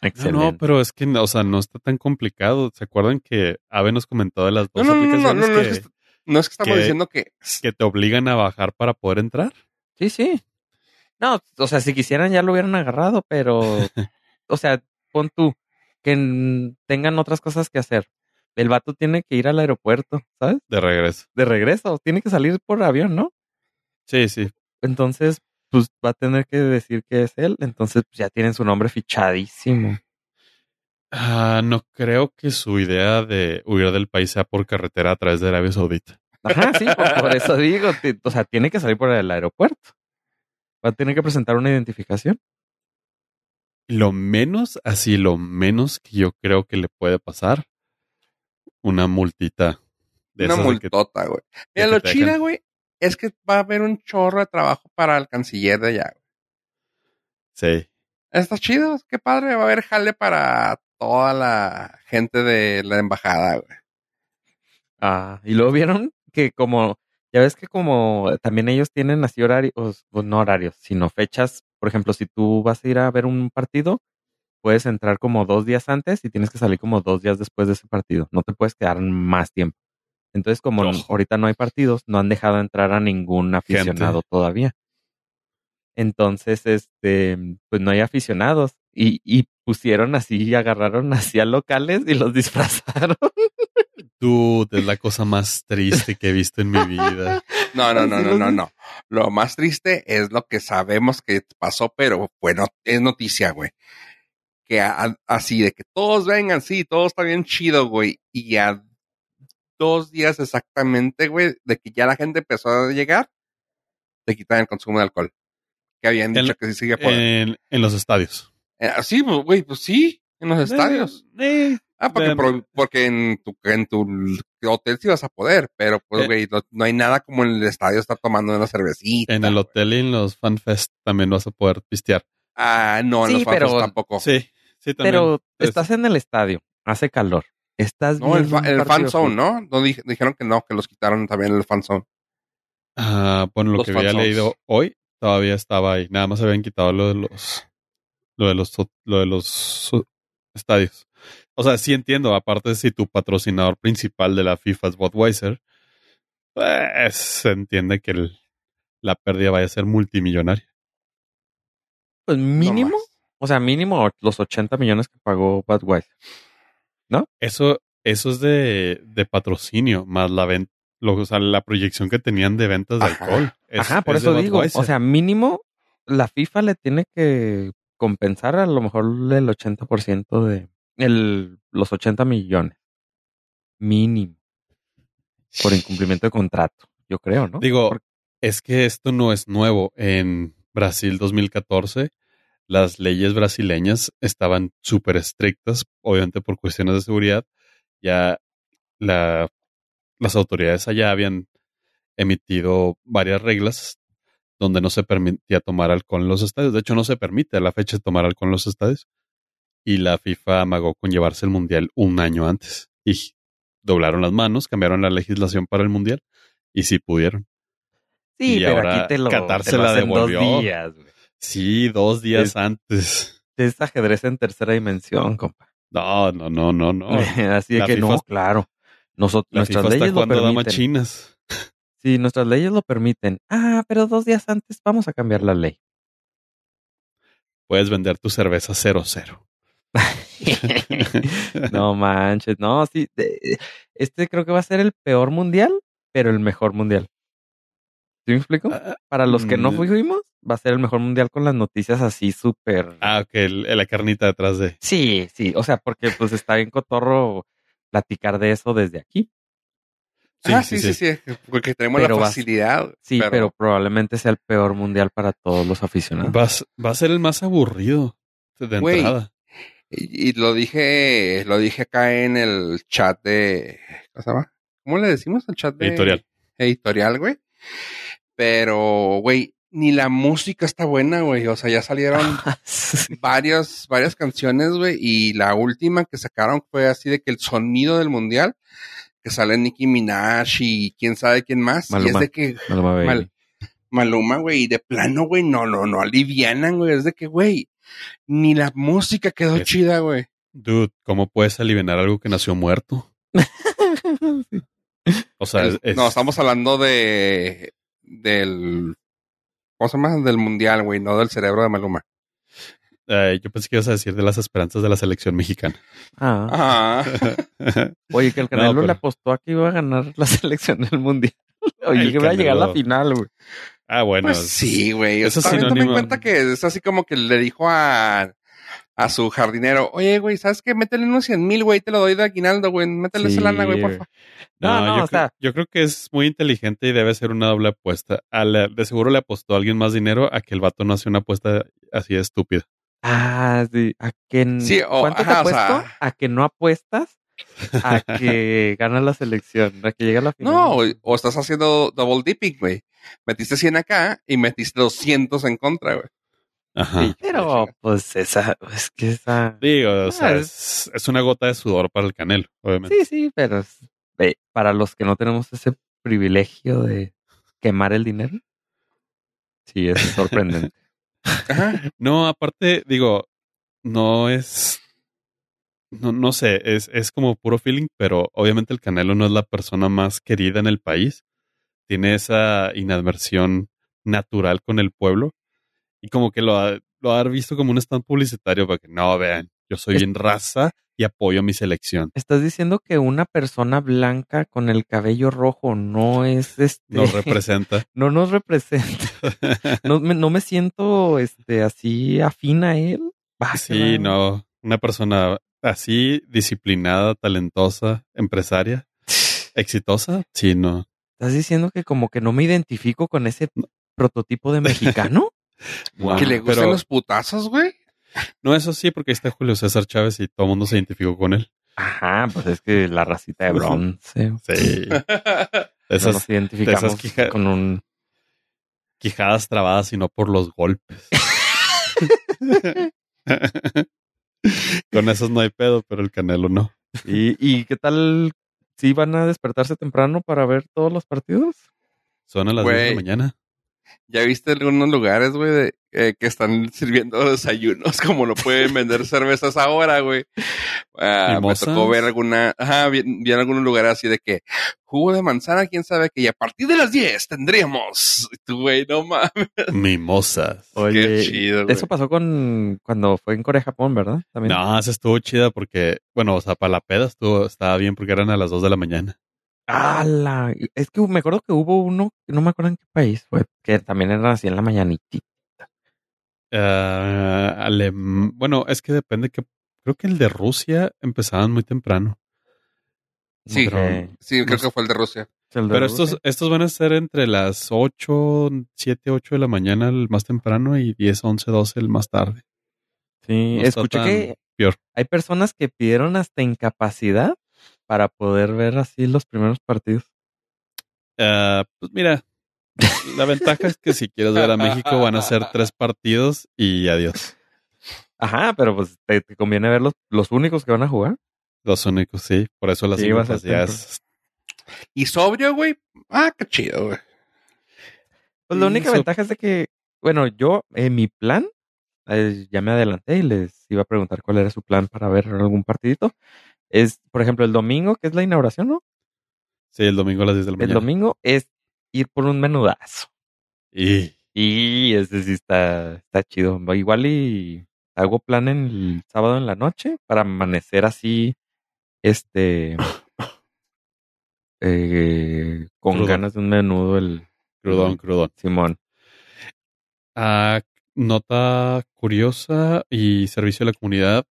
No, Excelente. no, pero es que, o sea, no está tan complicado. ¿Se acuerdan que Ave nos comentó de las dos no, no, no, no, aplicaciones no, es que, no es que estamos que- diciendo que que te obligan a bajar para poder entrar? Sí, sí. No, o sea, si quisieran ya lo hubieran agarrado, pero, o sea, pon tú que tengan otras cosas que hacer. El vato tiene que ir al aeropuerto, ¿sabes? De regreso. De regreso, tiene que salir por avión, ¿no? Sí, sí. Entonces, pues va a tener que decir que es él. Entonces, pues, ya tienen su nombre fichadísimo. Ah, no creo que su idea de huir del país sea por carretera a través de Arabia Saudita. Ajá, sí, por, por eso digo, o sea, tiene que salir por el aeropuerto. Va a tener que presentar una identificación. Lo menos, así, lo menos que yo creo que le puede pasar, una multita. De una multota, güey. Mira, lo chida, güey, es que va a haber un chorro de trabajo para el canciller de allá. güey. sí. Está chido, qué padre, va a haber jale para toda la gente de la embajada, güey. Ah, y luego vieron que como, ya ves que como también ellos tienen así horarios, pues no horarios, sino fechas. Por ejemplo, si tú vas a ir a ver un partido, puedes entrar como dos días antes y tienes que salir como dos días después de ese partido. No te puedes quedar más tiempo. Entonces, como ahorita no hay partidos, no han dejado entrar a ningún aficionado todavía. Entonces, este, pues no hay aficionados. Y, y pusieron así, agarraron así a locales y los disfrazaron. Dude, es la cosa más triste que he visto en mi vida. No, no, no, no, no, no. Lo más triste es lo que sabemos que pasó, pero bueno, es noticia, güey. Que a- así, de que todos vengan, sí, todo está bien chido, güey. Y a dos días exactamente, güey, de que ya la gente empezó a llegar, te quitan el consumo de alcohol. Que habían dicho que sí sigue por... En, en los estadios. Eh, sí, pues, güey, pues sí, en los estadios. Eh, eh, Ah, porque, Em, porque en tu, en tu hotel sí vas a poder, pero pues, Eh. güey, no, no hay nada como en el estadio estar tomando una cervecita. en el hotel y en los fanfest también vas a poder pistear. Ah, no, en Sí, los fanfests pero- tampoco. Sí, sí, también. Pero Es- estás en el estadio, hace calor. Estás No, el, fa- el fan partido zone, de ¿no? no dij- dijeron que no, que los quitaron también el fan zone. Ah, bueno, lo Los que había leído hoy todavía estaba ahí. Nada más habían quitado lo de los lo de los lo de los estadios. O sea, sí entiendo, aparte si tu patrocinador principal de la FIFA es Budweiser, pues se entiende que el- la pérdida vaya a ser multimillonaria. Pues mínimo, No o sea, mínimo los 80 millones que pagó Budweiser. Eso eso es de, de patrocinio más la venta o sea, la proyección que tenían de ventas de Ajá. alcohol. Es- Ajá, por es eso digo, o sea, mínimo la FIFA le tiene que compensar a lo mejor el 80% de el, los 80 millones. Mínimo. Por incumplimiento de contrato, yo creo, ¿no? Digo, Porque- es que esto no es nuevo. En Brasil 2014, las leyes brasileñas estaban súper estrictas, obviamente por cuestiones de seguridad. Ya la, las autoridades allá habían emitido varias reglas donde no se permitía tomar alcohol en los estadios. De hecho, no se permite a la fecha tomar alcohol en los estadios. Y la FIFA amagó con llevarse el mundial un año antes. Y doblaron las manos, cambiaron la legislación para el mundial y sí pudieron. Sí, Y pero ahora aquí te lo, Qatar te se lo la hacen dos devolvió. días. Sí, dos días Es- antes. Es ajedrez en tercera dimensión, compa. No, no, no, no, no. Así de que FIFA no, claro. Nosotros, nuestras FIFA leyes lo permiten. chinas. Sí, nuestras leyes lo permiten. Ah, pero dos días antes vamos a cambiar la ley. Puedes vender tu cerveza 0-0. no manches, no, sí. de- Este creo que va a ser el peor mundial, pero el mejor mundial. ¿Sí me explico? Ah, Para los que no mm. fuimos, va a ser el mejor mundial con las noticias así súper. Ah, ok, el- la carnita detrás de. Sí, sí, o sea, porque pues está bien cotorro platicar de eso desde aquí. Sí, ah, sí, sí, sí, sí, porque tenemos Pero la facilidad. Sí, pero, probablemente sea el peor mundial para todos los aficionados. Va, a s- va a ser el más aburrido de entrada. Y, y lo dije, lo dije acá en el chat de, ¿cómo se llama? ¿Cómo le decimos? El chat de Editorial. Editorial, güey. Pero, güey, ni la música está buena, güey. O sea, ya salieron varias, varias canciones, güey. Y la última que sacaron fue así de que el sonido del mundial, que sale Nicki Minaj y quién sabe quién más. Y es Maluma. de que Maluma Baby. Mal- Maluma, güey, y de plano, güey, no, no, no alivianan, güey. Es de que, güey, ni la música quedó Es- chida, güey. Dude, ¿cómo puedes aliviar algo que nació muerto? O sea, es, es- No, estamos hablando de del ¿cómo se llama? Del mundial, güey, no del cerebro de Maluma. eh, yo pensé que ibas a decir de las esperanzas de la selección mexicana. Ah. Ajá. Oye, que el No, Canelo pero- le apostó a que iba a ganar la selección del mundial. Oye, El que iba a llegar a la Canelo. final, güey. Ah, bueno. Pues sí, güey. eso Eso es también toma en cuenta que es así como que le dijo a a su jardinero, oye, güey, ¿sabes qué? Métele unos 100 mil, güey, te lo doy de aguinaldo, güey. Métele esa Sí, lana, güey, güey. porfa. No, no, yo, o creo, sea- yo creo que es muy inteligente y debe ser una doble apuesta. A la- de seguro le apostó a alguien más dinero a que el vato no hace una apuesta así de estúpida. Ah, sí. ¿A que Sí, o- ¿Cuánto te o apuesto? sea- A que no apuestas, a que gana la selección, a que llega a la final. No, o, estás haciendo double dipping, güey. Metiste 100 acá y metiste 200 en contra, güey. Ajá. Sí. Pero, pues, esa, es que esa... Digo, o sea, Ah, es, es una gota de sudor para el canelo, obviamente. Sí, sí, pero es- para los que no tenemos ese privilegio de quemar el dinero, sí, es sorprendente. Ajá. No, aparte, digo, no es. No, no sé, es, es como puro feeling, pero obviamente el Canelo no es la persona más querida en el país. Tiene esa inadversión natural con el pueblo y como que lo ha, lo ha visto como un stand publicitario para que no vean, yo soy bien raza y apoyo a mi selección. Estás diciendo que una persona blanca con el cabello rojo no es este. Nos representa. no nos representa. No me, no me siento este así afín a él. Sí, no, una persona así disciplinada, talentosa, empresaria, exitosa, sí, no. ¿Estás diciendo que como que no me identifico con ese prototipo de mexicano? No, que le gustan pero- los putazos, güey. No, eso sí, porque ahí está Julio César Chávez y todo el mundo se identificó con él. Ajá, pues es que la racita de bronce. Sí. No Esas nos identificamos esas quija- con un... quijadas trabadas y no por los golpes. con esos no hay pedo, pero el Canelo no. ¿Y, ¿Y qué tal si van a despertarse temprano para ver todos los partidos? Son a las 10 de la mañana. Ya viste algunos lugares, güey, de- eh, que están sirviendo desayunos, como no pueden vender cervezas ahora, güey. Ah, me tocó ver alguna, ajá, vi, vi en algunos lugares así de que jugo de manzana, quién sabe que y a partir de las 10 tendríamos. Güey, no mames. Mimosas. Qué chido, güey. Eso pasó con cuando fue en Corea, Japón, ¿verdad? También. No, esa estuvo chida porque, bueno, o sea, para la peda estuvo, estaba bien porque eran a las 2 de la mañana. ¡Hala! Es que me acuerdo que hubo uno, no me acuerdo en qué país fue, que también era así en la mañanita. Ah, alem- bueno, es que depende que creo que el de Rusia empezaban muy temprano. Sí, Pero- sí, creo no que fue el de Rusia. El de Pero Rusia. estos, estos van a ser entre las 8, 7, 8 de la mañana el más temprano y 10, 11, 12 el más tarde. Sí, no escuché que peor. hay personas que pidieron hasta incapacidad para poder ver así los primeros partidos. Ah, pues mira, la ventaja es que si quieres ver a México van a ser tres partidos y adiós. Ajá, pero pues te, te conviene ver los, los únicos que van a jugar. Los únicos, sí. Por eso las Sí, es. Y sobrio, güey. Ah, qué chido, güey. Pues la única ventaja es de que, bueno, yo, en mi plan, eh, ya me adelanté y les iba a preguntar cuál era su plan para ver algún partidito. Es, por ejemplo, el domingo, que es la inauguración, ¿no? Sí, el domingo a las 10 de la El mañana. domingo es ir por un menudazo. Y Y ese sí está, está chido. Igual y hago plan el sábado en la noche para amanecer así, este, eh, con Crudón. ganas de un menudo el crudón, crudón. Simón. Ah, nota curiosa y servicio a la comunidad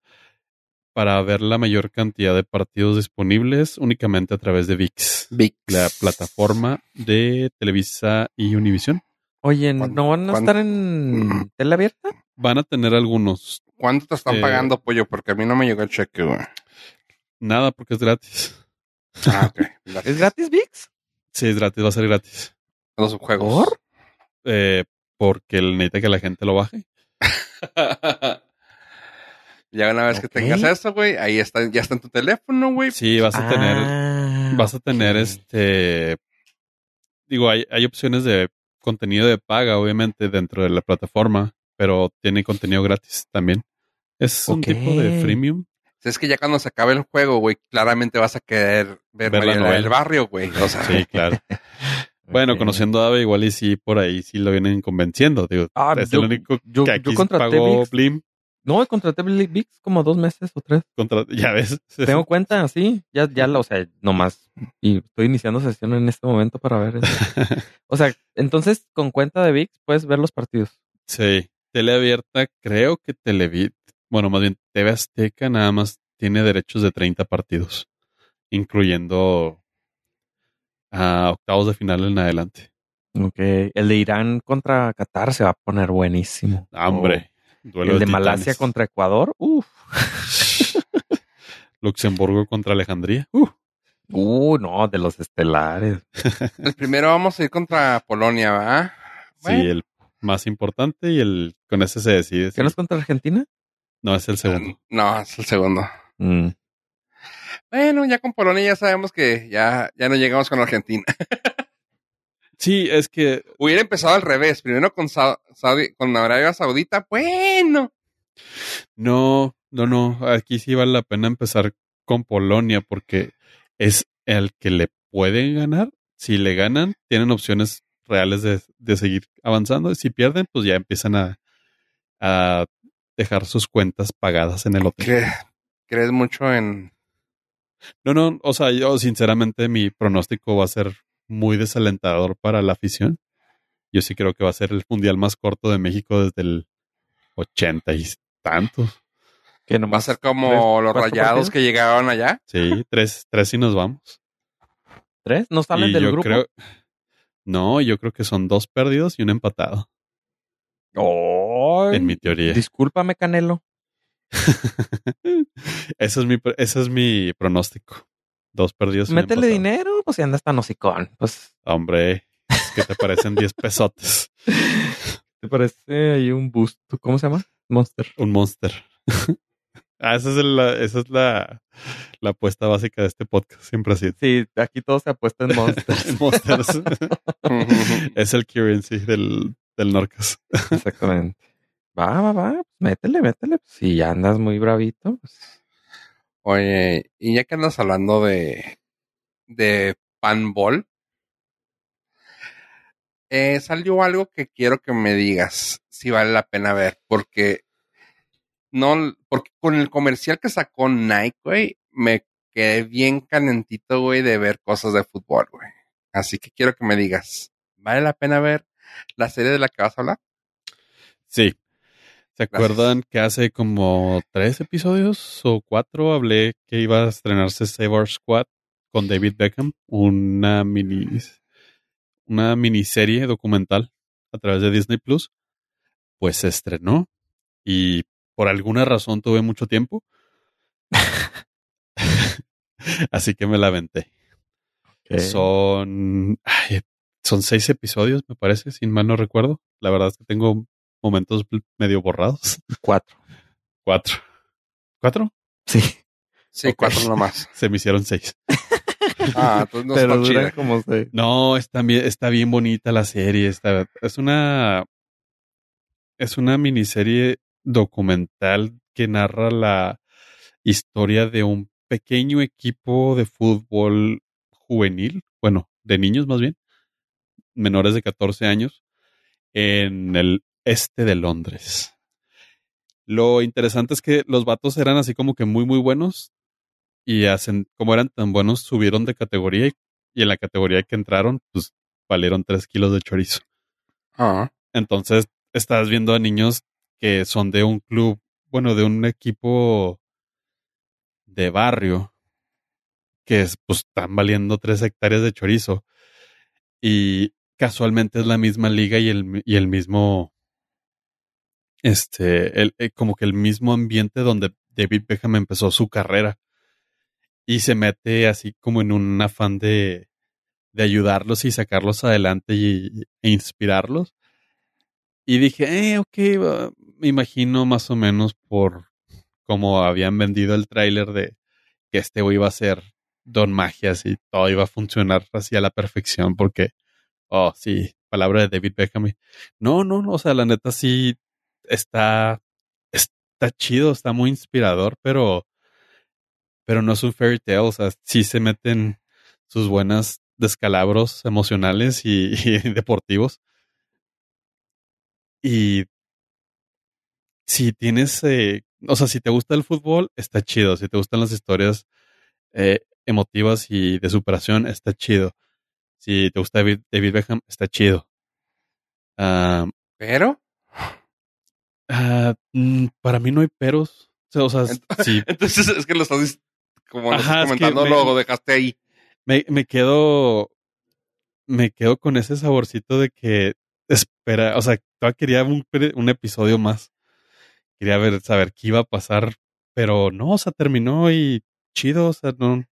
para ver la mayor cantidad de partidos disponibles únicamente a través de VIX, VIX. la plataforma de Televisa y Univision. Oye, ¿Cuándo- ¿no van a estar en tele abierta? Van a tener algunos, ¿Cuánto te están Eh, pagando, pollo? Porque a mí no me llegó el cheque, güey. nada porque es gratis. Ah, ok. ¿Es gratis, VIX? Sí, es gratis, va a ser gratis. Los juegos. ¿Por? Eh, porque necesita que la gente lo baje. ya una vez que tengas eso, güey, ahí está, ya está en tu teléfono, güey. Sí, vas a tener, Ah, vas a tener este, digo, hay, hay opciones de contenido de paga, obviamente, dentro de la plataforma, pero tiene contenido gratis también. Es un tipo de freemium. Si es que ya cuando se acabe el juego, güey, claramente vas a querer ver, Ver la María novela. del barrio, güey. O sea, Sí, claro. Bueno, conociendo a Ave, igual y sí, por ahí sí lo vienen convenciendo. Digo, Ah, es yo- el único yo- que yo aquí se contraté pagó. Blim. No, contraté VIX como dos meses o tres. Contra, ya ves. Tengo cuenta, sí. Ya, ya, o sea, nomás. Y estoy iniciando sesión en este momento para ver eso. O sea, entonces con cuenta de VIX puedes ver los partidos. Sí, tele abierta, creo que Televid, bueno, más bien TV Azteca nada más tiene derechos de 30 partidos, incluyendo a octavos de final en adelante. Ok. El de Irán contra Qatar se va a poner buenísimo. Hombre, Oh. Duelo El de. Malasia contra Ecuador. Uf. Luxemburgo contra Alejandría. Uh, Uh, no, de los estelares. el primero vamos a ir contra Polonia, ¿va? Sí, el más importante y el con ese se decide. ¿Qué no es contra Argentina? No, es el segundo. No, es el segundo. Mm. Bueno, ya con Polonia ya sabemos que ya, ya no llegamos con Argentina. Sí, es que Hubiera empezado al revés. Primero con, Sa- Saudi- con Arabia Saudita. Bueno. No, no, no. Aquí sí vale la pena empezar con Polonia porque es el que le pueden ganar. Si le ganan, tienen opciones reales de, de seguir avanzando. Y si pierden, pues ya empiezan a, a dejar sus cuentas pagadas en el hotel. ¿Cre- ¿Crees mucho en...? No, no, o sea, yo sinceramente mi pronóstico va a ser muy desalentador para la afición. Yo sí creo que va a ser el mundial más corto de México desde el 80 y tantos. Que ¿Va a ser como tres, los rayados partidos? que llegaron allá? Sí, tres, tres y nos vamos. tres no salen Y del yo grupo. creo, no, yo creo que son dos perdidos y un empatado, Ay, en mi teoría. Discúlpame, Canelo. ese es mi, ese es mi pronóstico. Dos perdidos. Métele dinero, pues si andas tan hocicón. Pues, Hombre, ¿qué te parecen 10 pesotes? ¿te parece ahí un boost? ¿Cómo se llama? Monster. Un monster. ah, esa es, la, esa es la, la apuesta básica de este podcast. Siempre así. Sí, aquí todo se apuesta en Monster. Monsters. es el currency del, del Norcas. Exactamente. Va, va, va. Métele, métele. Si ya andas muy bravito, pues. Oye, y ya que andas hablando de, de panball, eh, salió algo que quiero que me digas si vale la pena ver, porque no, porque con el comercial que sacó Nike, güey, me quedé bien calentito, güey, de ver cosas de fútbol, güey. Así que quiero que me digas, ¿vale la pena ver la serie de la que vas a hablar? Sí. ¿Se Gracias. acuerdan que hace como tres episodios o cuatro hablé que iba a estrenarse Save Our Squad con David Beckham? Una mini una miniserie documental a través de Disney Plus. Pues se estrenó y por alguna razón tuve mucho tiempo. Así que me la aventé. Son, ay, son seis episodios, me parece, sin mal no recuerdo. La verdad es que tengo momentos medio borrados. Cuatro. Cuatro. ¿Cuatro? Sí. Sí, cuatro nomás. Se me hicieron seis. Ah, entonces no pero está dura como se... No, está bien, está bien bonita la serie. Está, es una. Es una miniserie documental que narra la historia de un pequeño equipo de fútbol juvenil, bueno, de niños más bien, menores de 14 años, en el este de Londres. Lo interesante es que los vatos eran así como que muy, muy buenos y hacen, como eran tan buenos, subieron de categoría y, y en la categoría que entraron, pues valieron tres kilos de chorizo. Ah, Entonces, estás viendo a niños que son de un club, bueno, de un equipo de barrio, que es, pues están valiendo tres hectáreas de chorizo. Y casualmente es la misma liga y el, y el mismo, este, el, eh, como que el mismo ambiente donde David Beckham empezó su carrera. Y se mete así como en un afán de, de ayudarlos y sacarlos adelante y, e inspirarlos. Y dije, eh, ok, me imagino más o menos por cómo habían vendido el tráiler de que este güey iba a ser Don Magias y todo iba a funcionar así a la perfección porque, oh, sí, palabra de David Beckham. No, no, no, o sea, la neta sí está, está chido, está muy inspirador, pero, pero no es un fairy tale, o sea, sí se meten sus buenas descalabros emocionales y, deportivos. Y si tienes, eh, o sea, si te gusta el fútbol, está chido. Si te gustan las historias eh, emotivas y de superación, está chido. Si te gusta David, David Beckham, está chido. Ah, pero mm, para mí no hay peros. O sea, sea, sí, entonces es que lo estás como lo Ajá, estás es que comentando, me- lo dejaste ahí. me, me quedo me quedo con ese saborcito de que espera, o sea, todavía quería un, episodio más. Quería ver, saber qué iba a pasar, pero no, o sea, terminó y chido, o sea, no,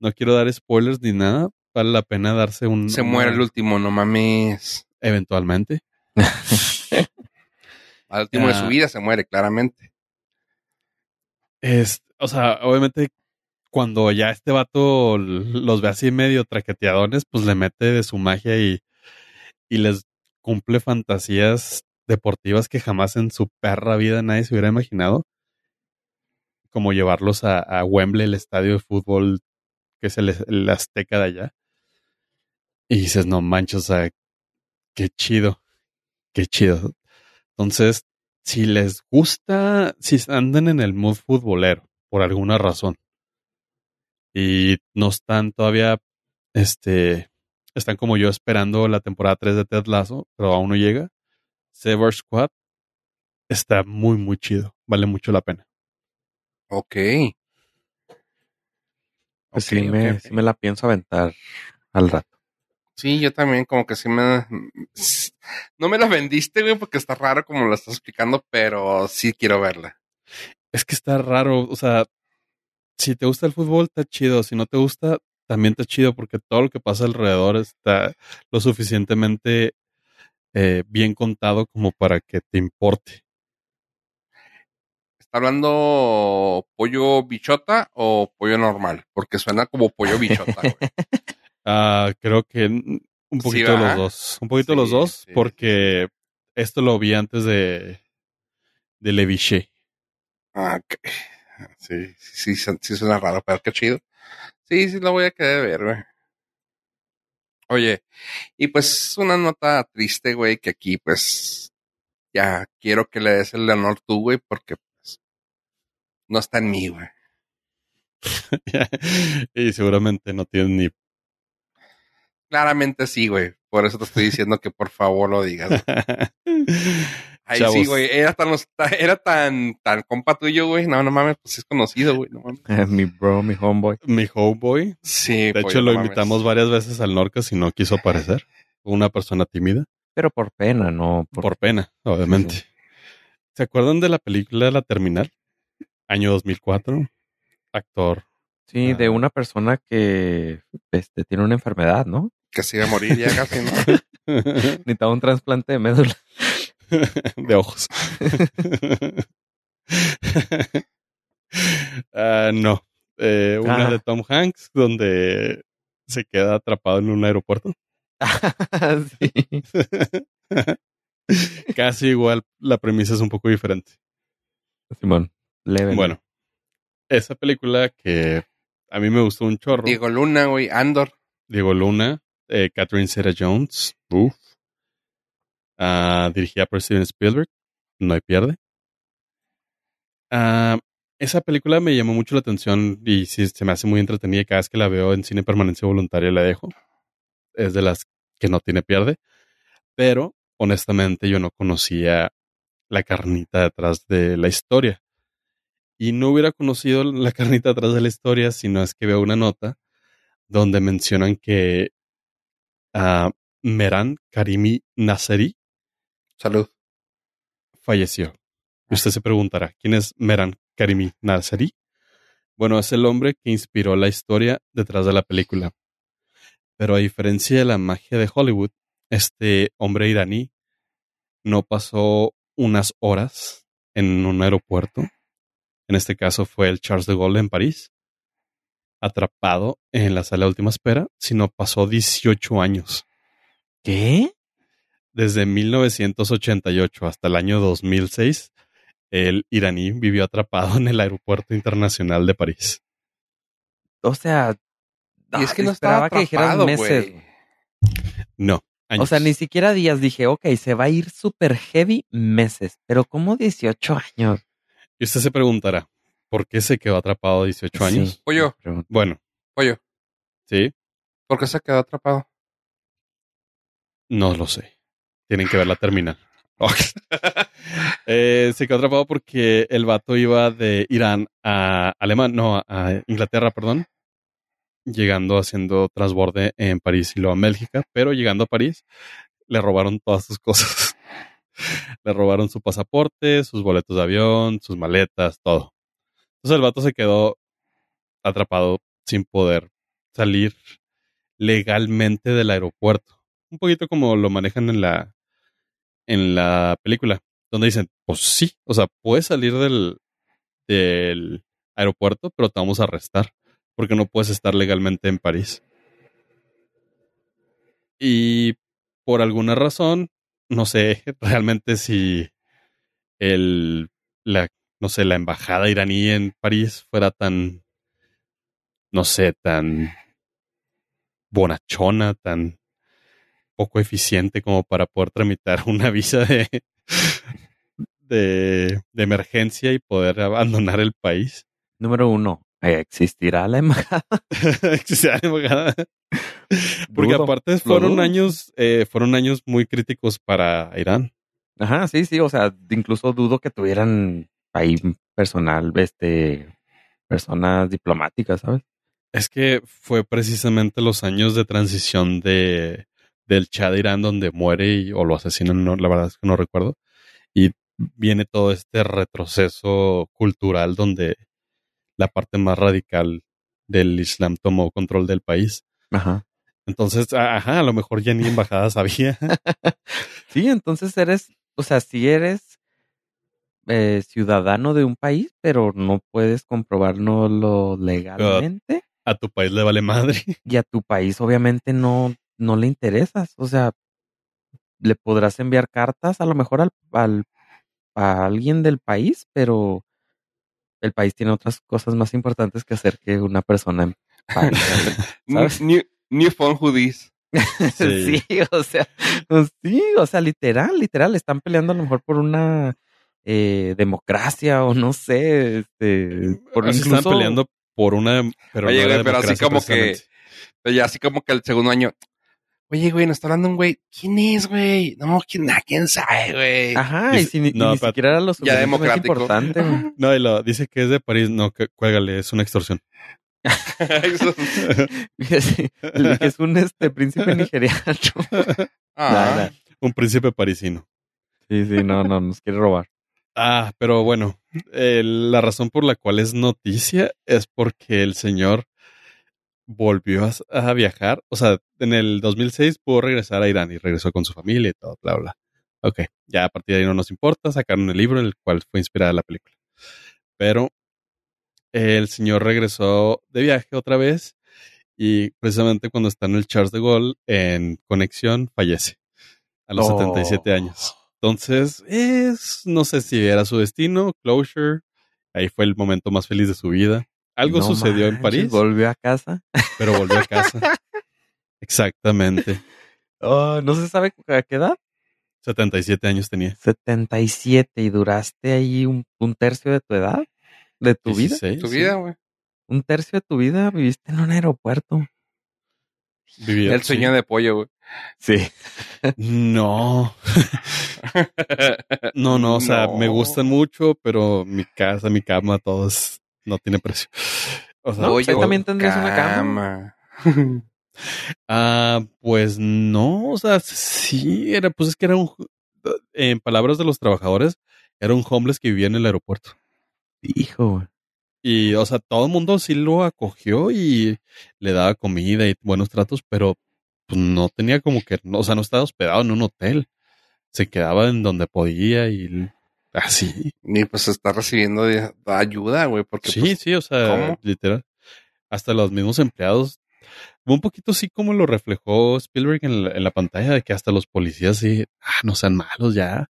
no quiero dar spoilers ni nada. Vale la pena darse un. Se muere el último, no mames. Eventualmente. Al último de Ah. su vida se muere, claramente. Es, o sea, obviamente, cuando ya este vato los ve así medio traqueteadones, pues le mete de su magia y, y les cumple fantasías deportivas que jamás en su perra vida nadie se hubiera imaginado. Como llevarlos a, a Wembley, el estadio de fútbol que es el, el Azteca de allá. Y dices, no manches, o sea, qué chido, qué chido. Entonces, si les gusta, si andan en el mood futbolero, por alguna razón, y no están todavía, este, están como yo esperando la temporada 3 de Ted Lasso, pero aún no llega, Sever Squad está muy, muy chido. Vale mucho la pena. Ok. Pues Ok, sí, me, sí me la pienso aventar al rato. Sí, yo también como que sí me... No me la vendiste, güey, porque está raro como lo estás explicando, pero sí quiero verla. Es que está raro, o sea, si te gusta el fútbol, está chido. Si no te gusta, también está chido porque todo lo que pasa alrededor está lo suficientemente eh, bien contado como para que te importe. ¿Está hablando pollo bichota o pollo normal? Porque suena como pollo bichota, güey. Ah, creo que un poquito de los dos. Un poquito de los dos, sí. porque esto lo vi antes de, de Leviché. Ah, ok. Sí, sí, sí, sí suena raro, pero qué chido. Sí, sí lo voy a querer ver, güey. Oye, y pues una nota triste, güey, que aquí pues ya quiero que le des el honor tú, güey, porque pues no está en mí, güey. y seguramente no tienen ni. Claramente sí, güey. Por eso te estoy diciendo que por favor lo digas. Ay, Chavos. sí, güey. Era tan, era tan, tan compa tuyo, güey. No, no mames, pues es conocido, güey. No mames. mi bro, mi homeboy. Mi homeboy. Sí, De hecho, no lo mames. invitamos varias veces al Norcas y no quiso aparecer. Una persona tímida. Pero por pena, no por... Por pena, obviamente. Sí, ¿Se acuerdan de la película La Terminal? Año 2004. Actor. Sí, de Ah. una persona que este, tiene una enfermedad, ¿no? Que se iba a morir ya casi, ¿no? Necesitaba un trasplante de médula. de ojos. Ah, no. Eh, una Ah. de Tom Hanks donde se queda atrapado en un aeropuerto. sí. Casi igual, la premisa es un poco diferente. Simón, leve. Bueno, esa película que a mí me gustó un chorro. Diego Luna, güey, Andor. Diego Luna, eh, Catherine Zeta Jones, uf. Ah, dirigida por Steven Spielberg, no hay pierde. Ah, esa película me llamó mucho la atención y sí, se me hace muy entretenida cada vez que la veo en cine permanencia voluntaria la dejo. Es de las que no tiene pierde. Pero, honestamente, yo no conocía la carnita detrás de la historia. Y no hubiera conocido la carnita detrás de la historia si no es que veo una nota donde mencionan que ah, Meran Karimi Nasseri Salud. falleció. Y usted se preguntará, ¿quién es Meran Karimi Nasseri? Bueno, es el hombre que inspiró la historia detrás de la película. Pero a diferencia de la magia de Hollywood, este hombre iraní no pasó unas horas en un aeropuerto. En este caso fue el Charles de Gaulle en París, atrapado en la sala de última espera, sino pasó 18 años. ¿Qué? Desde 1988 hasta el año 2006, el iraní vivió atrapado en el aeropuerto internacional de París. O sea, Y es que no esperaba estaba que dijeras meses. No. O años. sea, ni siquiera días. Dije, ok, se va a ir super heavy meses. Pero como 18 años. Y usted se preguntará, ¿por qué se quedó atrapado 18 años? Sí, Pollo. Bueno, Oye, sí, ¿por qué se quedó atrapado? no lo sé. Tienen que ver la terminal. Eh, se quedó atrapado porque el vato iba de Irán a Alemania, no, a Inglaterra, perdón, llegando haciendo transborde en París y luego a Bélgica, pero llegando a París le robaron todas sus cosas. le robaron su pasaporte, sus boletos de avión, sus maletas, todo. Entonces el vato se quedó atrapado sin poder salir legalmente del aeropuerto. Un poquito como lo manejan en la en la película, donde dicen, pues sí, o sea, puedes salir del, del aeropuerto, pero te vamos a arrestar, porque no puedes estar legalmente en París. Y por alguna razón, no sé realmente si el, la, no sé, la embajada iraní en París fuera tan, no sé, tan bonachona, tan poco eficiente como para poder tramitar una visa de, de, de emergencia y poder abandonar el país. Número uno, eh, ¿existirá la embajada? Existía la embajada. Porque Dudo, aparte fueron años, eh, fueron años muy críticos para Irán. Ajá, sí, sí, o sea, incluso dudo que tuvieran ahí personal, este, personas diplomáticas, ¿sabes? Es que fue precisamente los años de transición de del Shah de Irán donde muere y, o lo asesinan, no, la verdad es que no recuerdo. Y viene todo este retroceso cultural donde la parte más radical del Islam tomó control del país. Ajá. Entonces, ajá, a lo mejor ya ni embajadas había. Sí, entonces eres, o sea, si eres eh, ciudadano de un país, pero no puedes comprobarlo legalmente A tu país le vale madre. y a tu país obviamente no, no le interesas. O sea, le podrás enviar cartas a lo mejor al, al- a alguien del país, pero el país tiene otras cosas más importantes que hacer que una persona en. ¿Sabes? New, new phone hoodies. Sí. Sí. o sea, pues sí, o sea, literal, literal, están peleando a lo mejor por una eh, democracia o no sé, este, por incluso están peleando por una. Pero Oye, no güey, pero así como que- ya así como que el segundo año. Oye, güey, nos está hablando un güey. ¿Quién es, güey? No, ¿quién, ah, ¿quién sabe, güey? Ajá, y si ni, no, ni siquiera era lo Ya suficientemente democrático. importante, güey. No, y lo, dice que es de París. No, que, cuélgale, es una extorsión. Es un este príncipe nigeriano. Ah, Un príncipe parisino. Sí, sí, no, no, nos quiere robar. Ah, pero bueno, eh, la razón por la cual es noticia es porque el señor volvió a, a viajar. O sea, en el 2006 pudo regresar a Irán y regresó con su familia y todo, bla, bla. Ok, ya a partir de ahí no nos importa. Sacaron el libro en el cual fue inspirada la película. Pero el señor regresó de viaje otra vez y precisamente cuando está en el Charles de Gaulle en conexión fallece a los Oh. 77 años. Entonces, es, no sé si era su destino, closure, ahí fue el momento más feliz de su vida. Algo No sucedió en París, Volvió a casa. pero volvió a casa. Exactamente. Oh, no se sabe a qué edad. 77 años tenía. 77 y duraste ahí un, un tercio de tu edad, de tu vida. 16, Tu sí. vida, güey. Un tercio de tu vida viviste en un aeropuerto. Vivía- El sueño de pollo, güey. Sí. No, no, no, o sea, me gustan mucho, pero mi casa, mi cama, todo es- no tiene precio. O sea, No, Pollo, pues también tendrías una cama. ah, pues no, o sea, sí, era, pues es que era un, en palabras de los trabajadores, era un homeless que vivía en el aeropuerto. Hijo, güey. Y, o sea, todo el mundo sí lo acogió y le daba comida y buenos tratos, pero pues, no tenía como que, no, o sea, no estaba hospedado en un hotel. Se quedaba en donde podía y así. Ni pues está recibiendo ayuda, güey, porque Sí, pues, sí, o sea, ¿cómo? literal. Hasta los mismos empleados. Un poquito así como lo reflejó Spielberg en la, en la pantalla, de que hasta los policías sí, ah, no sean malos ya.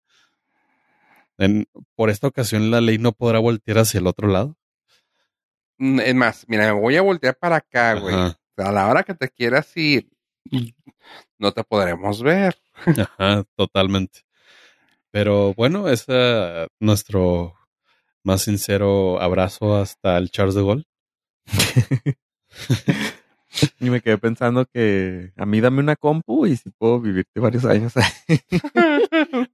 En- por esta ocasión la ley no podrá voltear hacia el otro lado. Mm, es más, mira, me voy a voltear para acá, güey. A la hora que te quieras ir, no te podremos ver. Ajá, totalmente. Pero bueno, es nuestro más sincero abrazo hasta el Charles de Gaulle. Y me quedé pensando que a mí dame una compu y si puedo vivirte varios años.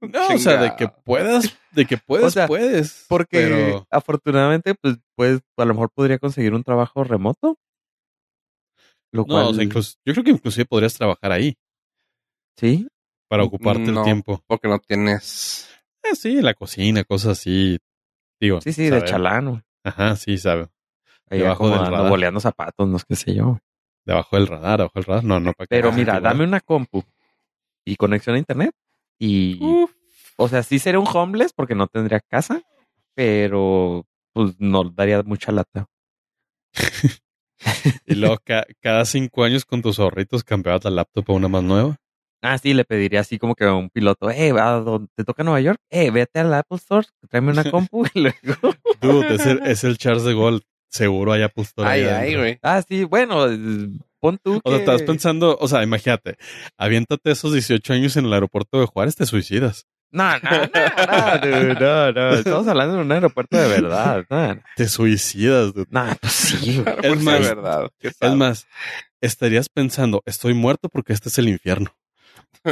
No, o sea, de que puedas, de que puedes, O sea, puedes. Porque pero afortunadamente, pues, pues, a lo mejor podría conseguir un trabajo remoto. Lo no, cual, o sea, incluso, yo creo que inclusive podrías trabajar ahí sí. para ocuparte No. el tiempo. Porque no tienes. Eh, sí, la cocina, cosas así. Digo, Sí, sí, de saber. chalano. Ajá, sí, sabe. Ahí Debajo del radar. boleando zapatos, no sé qué sé yo. Debajo del radar, debajo del radar. No, no, para que Pero mira, igual. dame una compu y conexión a internet y, Uf, o sea, sí sería un homeless porque no tendría casa, pero pues no daría mucha lata. Y luego ca- cada cinco años con tus ahorritos cambiabas la laptop a una más nueva. Ah, sí, le pediría así como que a un piloto, eh, va, a donde te toca Nueva York, eh, vete al Apple Store, tráeme una compu y luego... Dude, es el, es el Charles de Gaulle. Seguro hay Apple Store ahí ay, ay, güey. Ah, sí, bueno, eh, pon tú O sea, estás pensando, o sea, imagínate, aviéntate esos 18 años en el aeropuerto de Juárez, te suicidas. No, no, no, no, dude, no, no, estamos hablando de un aeropuerto de verdad, Te suicidas, dude. no, pues sí. Porque más, verdad. ¿qué Es más, estarías pensando, estoy muerto porque este es el infierno.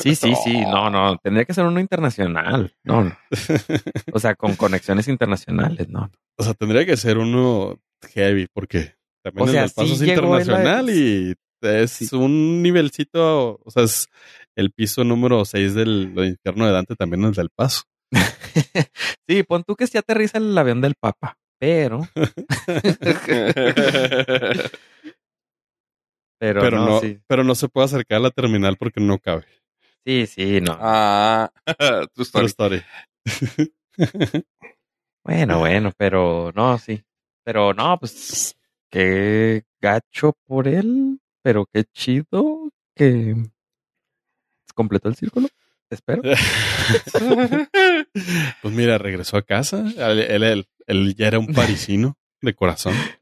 sí, sí, sí, no, no, tendría que ser uno internacional, no, no, o sea, con conexiones internacionales, no, O sea, tendría que ser uno heavy porque también O el sea, del paso sí es la- internacional y es Sí. un nivelcito, o sea, es el piso número 6 del, del infierno de Dante también es del paso. sí, pon tú que sí aterriza el avión del Papa, pero, pero, Pero no, no, sí, pero no se puede acercar a la terminal porque no cabe. sí, sí, no, ah, tu story. Bueno, bueno, pero no, sí. Pero no, pues qué gacho por él, pero qué chido que completó el círculo. Espero. pues mira, regresó a casa. Él, él- él- él ya era un parisino de corazón.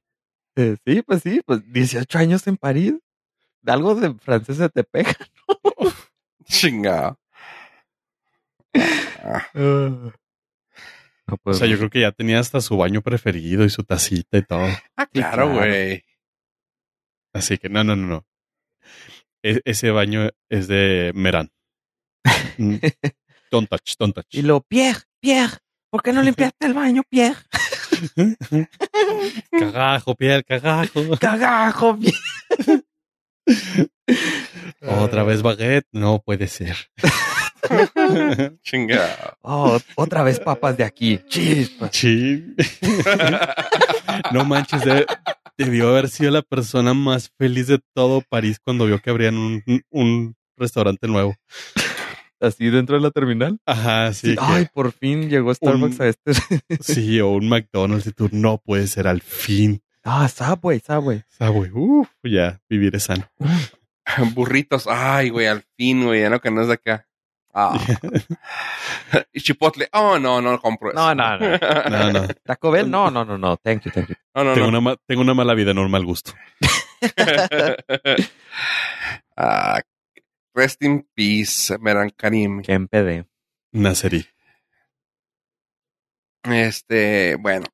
Eh, sí, pues sí, pues 18 años en París. Algo de francés se te pega. Chingado. Ah, No, O pues, sea, yo creo que ya tenía hasta su baño preferido y su tacita y todo. ah, Sí, claro, claro. güey. Así que no, no, no, no. E- ese baño es de Meran. Mm. Don't touch, don't touch. Y lo, Pierre, Pierre, ¿por qué no limpiaste el baño, Pierre? cagajo, piel, cagajo. Cagajo, Pierre. Otra vez baguette. No puede ser. Chingado. Oh, otra vez papas de aquí. Chispas. Sí. no manches, de- debió haber sido la persona más feliz de todo París cuando vio que abrían un, un restaurante nuevo. así dentro de la terminal. Ajá, sí. Ay, por fin llegó Starbucks Un- a este. sí, o un McDonald's y tú no puede ser al fin. ah, Subway, Subway. Subway, uff, ya, vivir es sano. Burritos. Ay, güey, al fin, güey, ya no que no es de acá. Ah. y Chipotle. Oh, no, no compro eso. No, no, no. No, no. Taco Bell, no, no, no, no. Thank you, thank you. No, no, Tengo, no. una, ma- tengo una mala vida, normal gusto. Ah, rest in peace, Meran Karim. Que en PD. Nacerí. Este, bueno.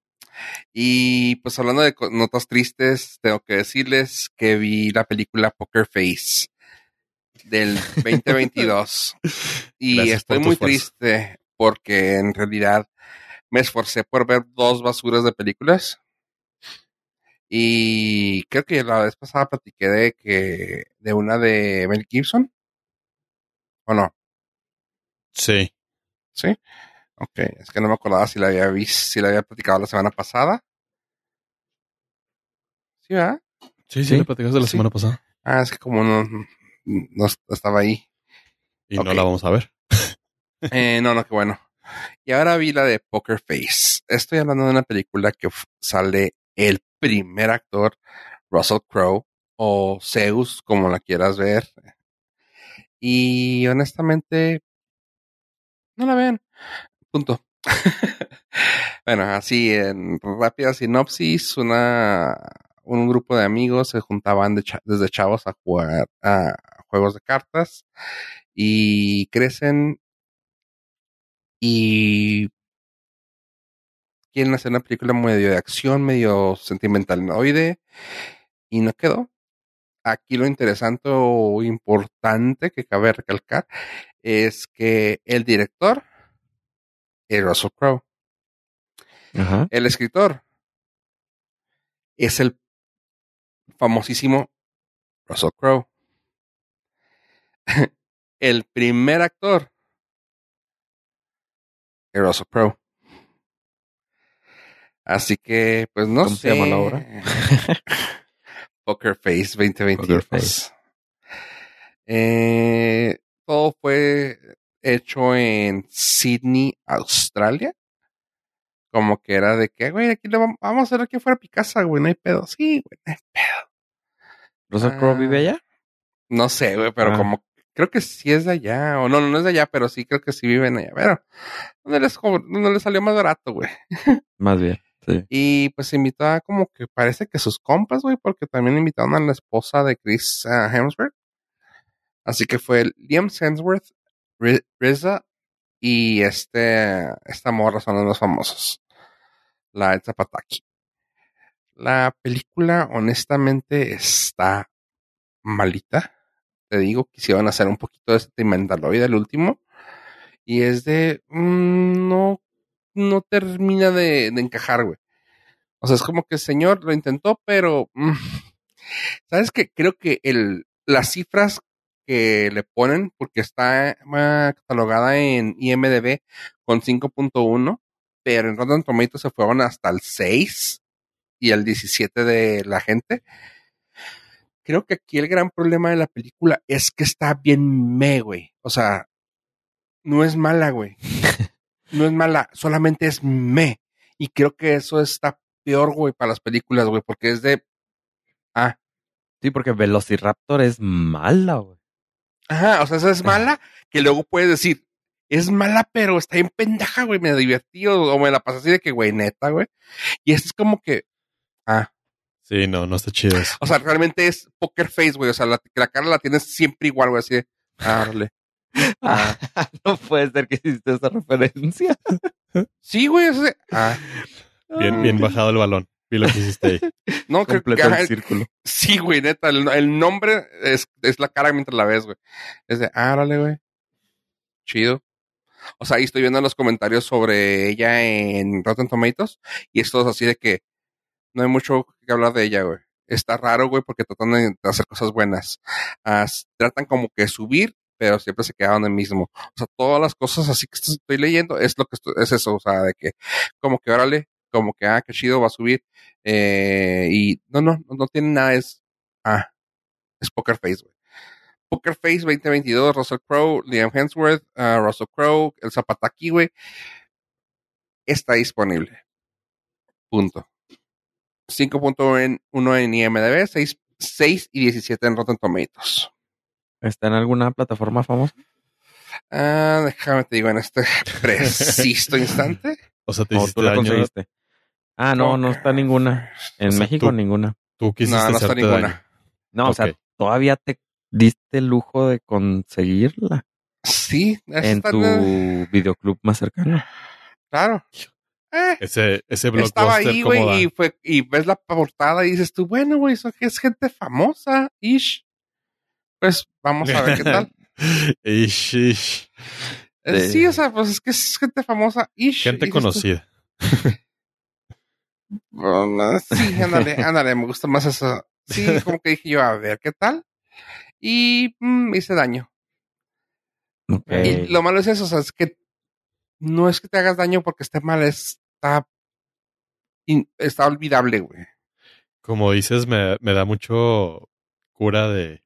Y pues hablando de notas tristes, tengo que decirles que vi la película Poker Face del 2022. y Gracias estoy muy esfuerzo. triste porque en realidad me esforcé por ver dos basuras de películas. Y creo que la vez pasada platiqué de que de una de Mel Gibson. ¿O no? Sí. ¿Sí? Ok, es que no me acordaba si la había visto, si la había platicado la semana pasada. ¿Sí, verdad? Sí, sí, Sí. le platicamos de la Sí. semana pasada. Ah, es que como no, no estaba ahí. Y no la vamos a ver. Eh, no, no, qué bueno. Y ahora vi la de Poker Face. Estoy hablando de una película que sale el primer actor, Russell Crowe, o Zeus, como la quieras ver. Y honestamente, no la vean. Punto. bueno, así en rápida sinopsis, una un grupo de amigos se juntaban de cha- desde chavos a jugar a juegos de cartas y crecen y quieren hacer una película medio de acción, medio sentimentaloide y no quedó. Aquí lo interesante o importante que cabe recalcar es que el director es Russell Crowe. Ajá. El escritor es el famosísimo Russell Crowe. el primer actor es Russell Crowe. Así que, pues no ¿Cómo sé. se llama la obra? Poker Face 2022. Poker Face. Eh, todo fue hecho en Sydney, Australia. Como que era de que, güey, aquí le vamos, vamos a hacer que fuera Picasa, güey, no hay pedo. Sí, güey, no hay pedo. ¿Russell Crowe Ah. vive allá? No sé, güey, pero Ah. como creo que sí es de allá, o no, no es de allá, pero sí creo que sí viven allá. Pero no les, no les salió más barato, güey. Más bien, sí. Y pues invitó a como que parece que sus compas, güey, porque también invitaron a la esposa de Chris ah, Hemsworth. Así que fue Liam Hemsworth, Ri- RZA y este, esta morra son los más famosos. La Elsa Pataki. La película, honestamente, está malita. Te digo, quisieron hacer un poquito de sentimentaloide el último. Y es de. mm, no, no termina de, de encajar, güey. O sea, es como que el señor lo intentó, pero. mm, ¿Sabes qué? Creo que el, las cifras que le ponen, porque está ah, catalogada en IMDB con 5.1, pero en Rotten Tomatoes se fueron hasta el 6 y el 17 de la gente. Creo que aquí el gran problema de la película es que está bien me, güey. O sea, no es mala, güey. No es mala, solamente es me. Y creo que eso está peor, güey, para las películas, güey, porque es de. Ah, Sí, porque Velociraptor es mala, güey. Ajá, o sea, esa es mala, que luego puedes decir, es mala, pero está bien pendeja, güey, me divertí o, o me la pasé así de que, güey, neta, güey. Y esto es como que, ah, Sí, no, no está chido eso. o sea, realmente es poker face, güey, o sea, la, la cara la tienes siempre igual, güey, así de, ah, órale. Ah. no puede ser que hiciste esa referencia. Sí, güey, eso de, ah, Bien, bien bajado el balón. Vi lo que hiciste ahí. no, creo que, el círculo. sí, güey, neta, el, el nombre es, es la cara mientras la ves, güey. Es de, ah, güey, chido. O sea, ahí estoy viendo los comentarios sobre ella en Rotten Tomatoes y esto es así de que no hay mucho que hablar de ella, güey. Está raro, güey, porque tratan de hacer cosas buenas. Tratan como que subir, pero siempre se quedaron en el mismo. O sea, todas las cosas así que estoy leyendo es lo que estoy- es eso, o sea, de que como que órale, como que ah, qué chido va a subir. Eh, y no, no, no, no tiene nada, es ah, es poker face, güey. Poker Face 2022, Russell Crowe, Liam Hemsworth, uh, Russell Crowe, el Zapataki, güey. Está disponible. Punto. 5.1 en IMDb, 6, 6 y 17 en Rotten Tomatoes. ¿Está en alguna plataforma famosa? Ah, déjame te digo en este preciso instante. O sea, te ¿O hiciste tú la conseguiste? Ah, no, no está ninguna. En O sea, México tú- ninguna. Tú quisiste No, no está ninguna. daño. No, o sea, todavía te diste el lujo de conseguirla Sí, en tu videoclub más cercano. claro. Eh, Ese, ese estaba blockbuster ahí, como da. güey, y, fue, y ves la portada y dices tú, bueno, güey, eso que es gente famosa, ish. Pues vamos a ver qué tal. Ish, ish. Eh, Sí. Sí, o sea, pues es que es gente famosa, ish. Gente conocida. "Bueno, sí, ándale, ándale, me gusta más eso. Sí, como que dije yo, a ver qué tal. Y mm, me hice daño. Y lo malo es eso, o sea, es que no es que te hagas daño porque esté mal, está, está olvidable, güey. Como dices, me, me da mucho cura de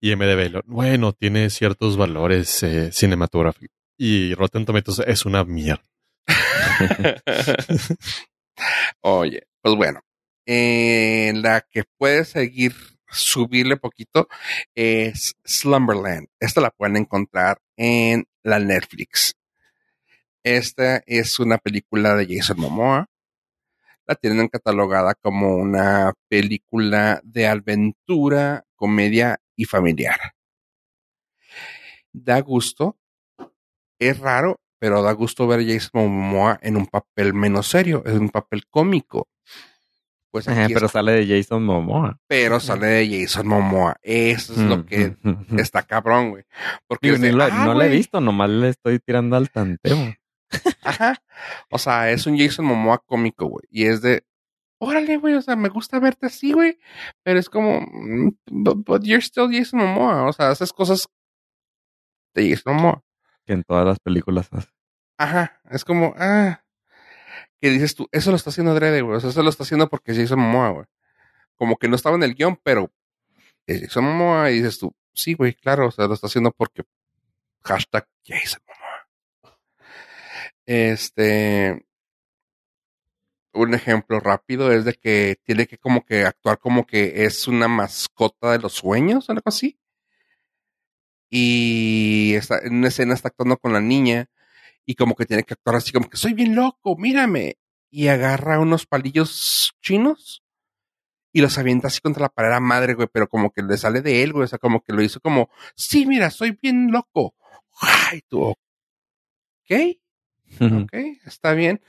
IMDB. Bueno, tiene ciertos valores eh, cinematográficos. Y Rotten Tomatoes es una mierda. Oye, pues bueno, eh, la que puede seguir subirle poquito es Slumberland. Esta la pueden encontrar en la Netflix. Esta es una película de Jason Momoa. La tienen catalogada como una película de aventura, comedia y familiar. Da gusto. Es raro, pero da gusto ver a Jason Momoa en un papel menos serio, en un papel cómico. Pues aquí pero sale de Jason Momoa. pero sale de Jason Momoa. Eso es lo que Mm, mm, está cabrón, güey. Porque Digo, de, "Ah, no la he güey". visto, nomás le estoy tirando al tanteo. Ajá. O sea, es un Jason Momoa cómico, güey. Y es de, órale, güey, o sea, me gusta verte así, güey. Pero es como, mm, but, but you're still Jason Momoa. O sea, haces cosas de Jason Momoa. Que en todas las películas hace. Ajá. Es como, ah. Que dices tú, eso lo está haciendo Drede, güey. O sea, eso lo está haciendo porque es Jason Momoa, güey. Como que no estaba en el guion, pero es Jason Momoa. Y dices tú, sí, güey, claro. O sea, lo está haciendo porque hashtag Jason Momoa. Este. Un ejemplo rápido es de que tiene que como que actuar como que es una mascota de los sueños, algo así. Y está, en una escena está actuando con la niña y como que tiene que actuar así como que soy bien loco, mírame. Y agarra unos palillos chinos y los avienta así contra la pared madre, güey, pero como que le sale de él, güey, o sea, como que lo hizo como, sí, mira, soy bien loco. Ay, tú, ok, ok, está bien.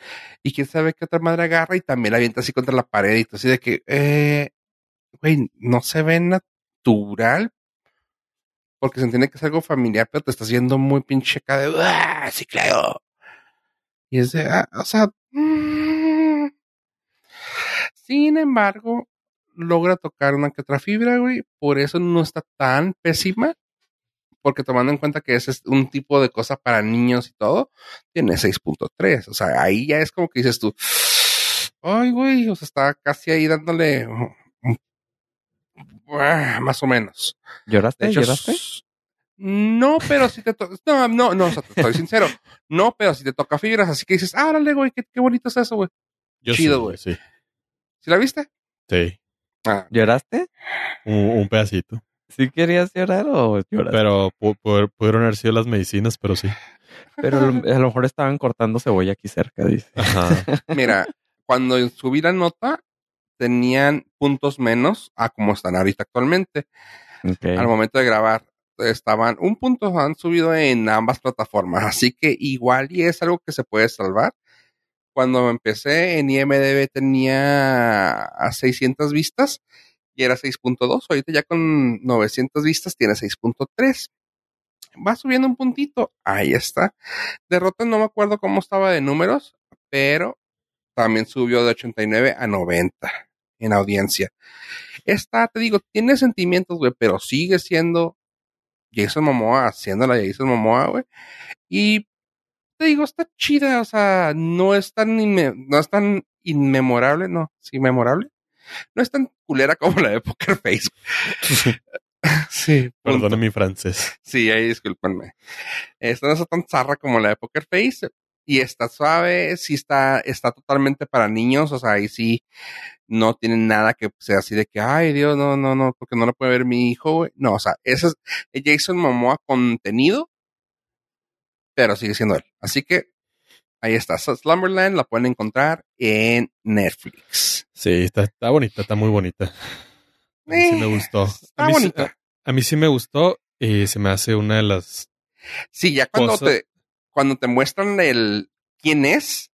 Y quién sabe qué otra madre agarra y también la avienta así contra la pared y todo así de que, eh, güey, no se ve natural. Porque se entiende que es algo familiar, pero te estás yendo muy pinche acá de, ¡ah, claro! Y es de, ah, o sea, mm. sin embargo, logra tocar una que otra fibra, güey. Por eso no está tan pésima. Porque tomando en cuenta que ese es un tipo de cosa para niños y todo, tiene 6.3. O sea, ahí ya es como que dices tú, ay, güey, o sea, está casi ahí dándole más o menos. ¿Lloraste? Hecho, ¿Lloraste? No, pero si te toca. No, no, no, o sea, te estoy sincero. No, pero si te toca fibras, así que dices, ah, órale, güey, qué, qué bonito es eso, güey. Yo Chido, sí, güey. Sí, ¿Sí la viste? sí. Ah, ¿Lloraste? Un, un pedacito. ¿Sí querías llorar o lloraste? Pero pu- pu- pudieron haber sido las medicinas, pero sí. Pero a lo, mejor estaban cortando cebolla aquí cerca, dice. Ajá. Mira, cuando subí la nota, tenían puntos menos a como están ahorita actualmente. Al momento de grabar, estaban un punto, han subido en ambas plataformas. Así que igual y es algo que se puede salvar. Cuando empecé en IMDB tenía a 600 vistas y era 6.2. Ahorita ya con 900 vistas tiene 6.3. Va subiendo un puntito. Ahí está. Derrota no me acuerdo cómo estaba de números, pero también subió de 89 a 90 en audiencia. Esta, te digo, tiene sentimientos, güey, pero sigue siendo Jason Momoa haciendo la Jason Momoa, güey. Y te digo, está chida, o sea, no es tan inme- no es tan inmemorable, no, sí. No es tan culera como la de Poker Face. Sí, Perdone punto. mi francés. Sí, ahí discúlpenme. Esta no está tan zarra como la de Poker Face. Y está suave, sí está, está totalmente para niños. O sea, ahí sí no tiene nada que sea así de que, ay Dios, no, no, no, porque no lo puede ver mi hijo, güey. No, o sea, ese es es Jason Momoa contenido, pero sigue siendo él. Así que ahí está. Slumberland la pueden encontrar en Netflix. Sí, está, está bonita, está muy bonita. A mí sí me Eh, gustó. Está a, mí, sí- bonita. a mí sí me gustó y se me hace una de las... Sí, ya cuando te, cuando te muestran el quién es,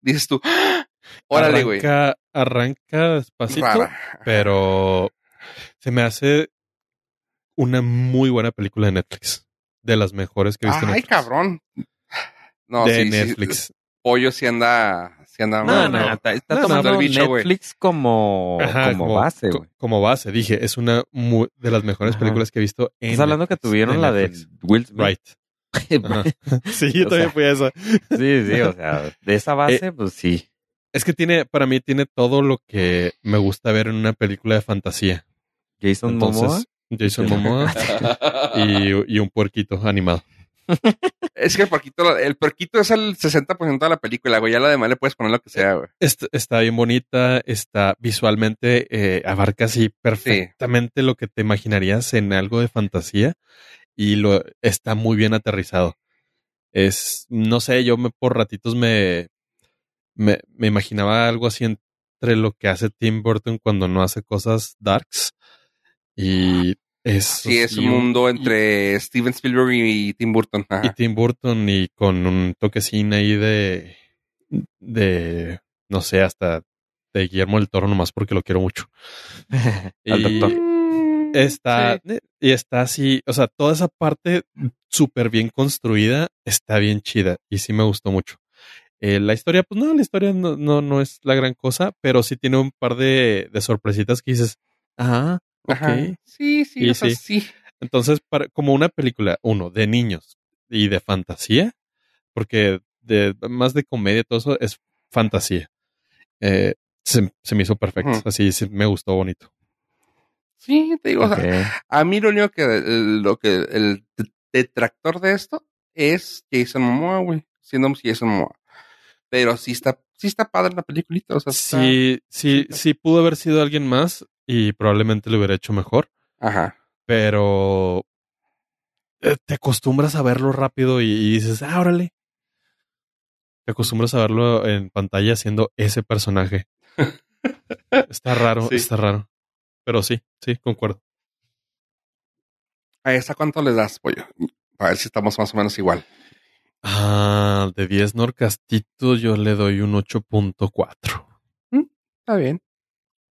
dices tú, ¡Ah! órale, güey. arranca, arranca despacito, Rara. pero se me hace una muy buena película de Netflix. De las mejores que he visto en Ay, Netflix. cabrón. No, de sí, sí, Netflix. Pollo sí anda, sí anda No, mal. no, no. está, está No, no, tomando del bicho, güey. Netflix como, Ajá, como, base, co- güey. como base, dije, es una muy- de las mejores Ajá. películas que he visto en Estás hablando que tuvieron la de. Will Smith. Right. Sí, yo O también sea, fui a esa. Sí, sí, o sea, de esa base, Eh, pues sí. Es que tiene, para mí tiene todo lo que me gusta ver en una película de fantasía. Jason Momoa. Entonces, Jason Momoa y, y un puerquito animado. Es que el porquito, el porquito es el 60% de la película, güey. Ya la demás le puedes poner lo que sea, güey. Est- está bien bonita, está visualmente, eh, abarca así perfectamente lo que te imaginarías en algo de fantasía y lo está muy bien aterrizado. Es, no sé, yo por ratitos me, me, me imaginaba algo así entre lo que hace Tim Burton cuando no hace cosas darks y es Sí, es y un mundo y- entre Steven Spielberg y Tim Burton. Ajá. y Tim Burton y con un toquecín ahí de, de, no sé, hasta de Guillermo del Toro nomás porque lo quiero mucho. Al Y doctor. Está, sí. y está así, o sea, toda esa parte súper bien construida está bien chida y sí me gustó mucho. Eh, la historia, pues no, la historia no, no, no es la gran cosa, pero sí tiene un par de, de sorpresitas que dices, ah, Ajá. Sí, sí, Y o sea, sí. sí. Entonces, para, como una película, uno, de niños y de fantasía, porque de más de comedia, todo eso es fantasía. Eh, se, se me hizo perfecto. Así sí, me gustó bonito. Sí, te digo, o sea, Ok. a mí lo único que, el- lo que, el detractor de esto es Jason Momoa, güey. Siendo Jason Momoa. Pero sí está, sí está padre la peliculita, o sea, está- Sí, sí, sí pudo haber sido alguien más y probablemente lo hubiera hecho mejor, Ajá. pero eh, te acostumbras a verlo rápido y, y dices, ah, órale. Te acostumbras a verlo en pantalla siendo ese personaje. Está raro, Sí. está raro. Pero sí, sí, concuerdo. ¿A esa cuánto le das, pollo? Para ver si estamos más o menos igual. Ah, de 10 Norcastito yo le doy un 8.4. Está bien.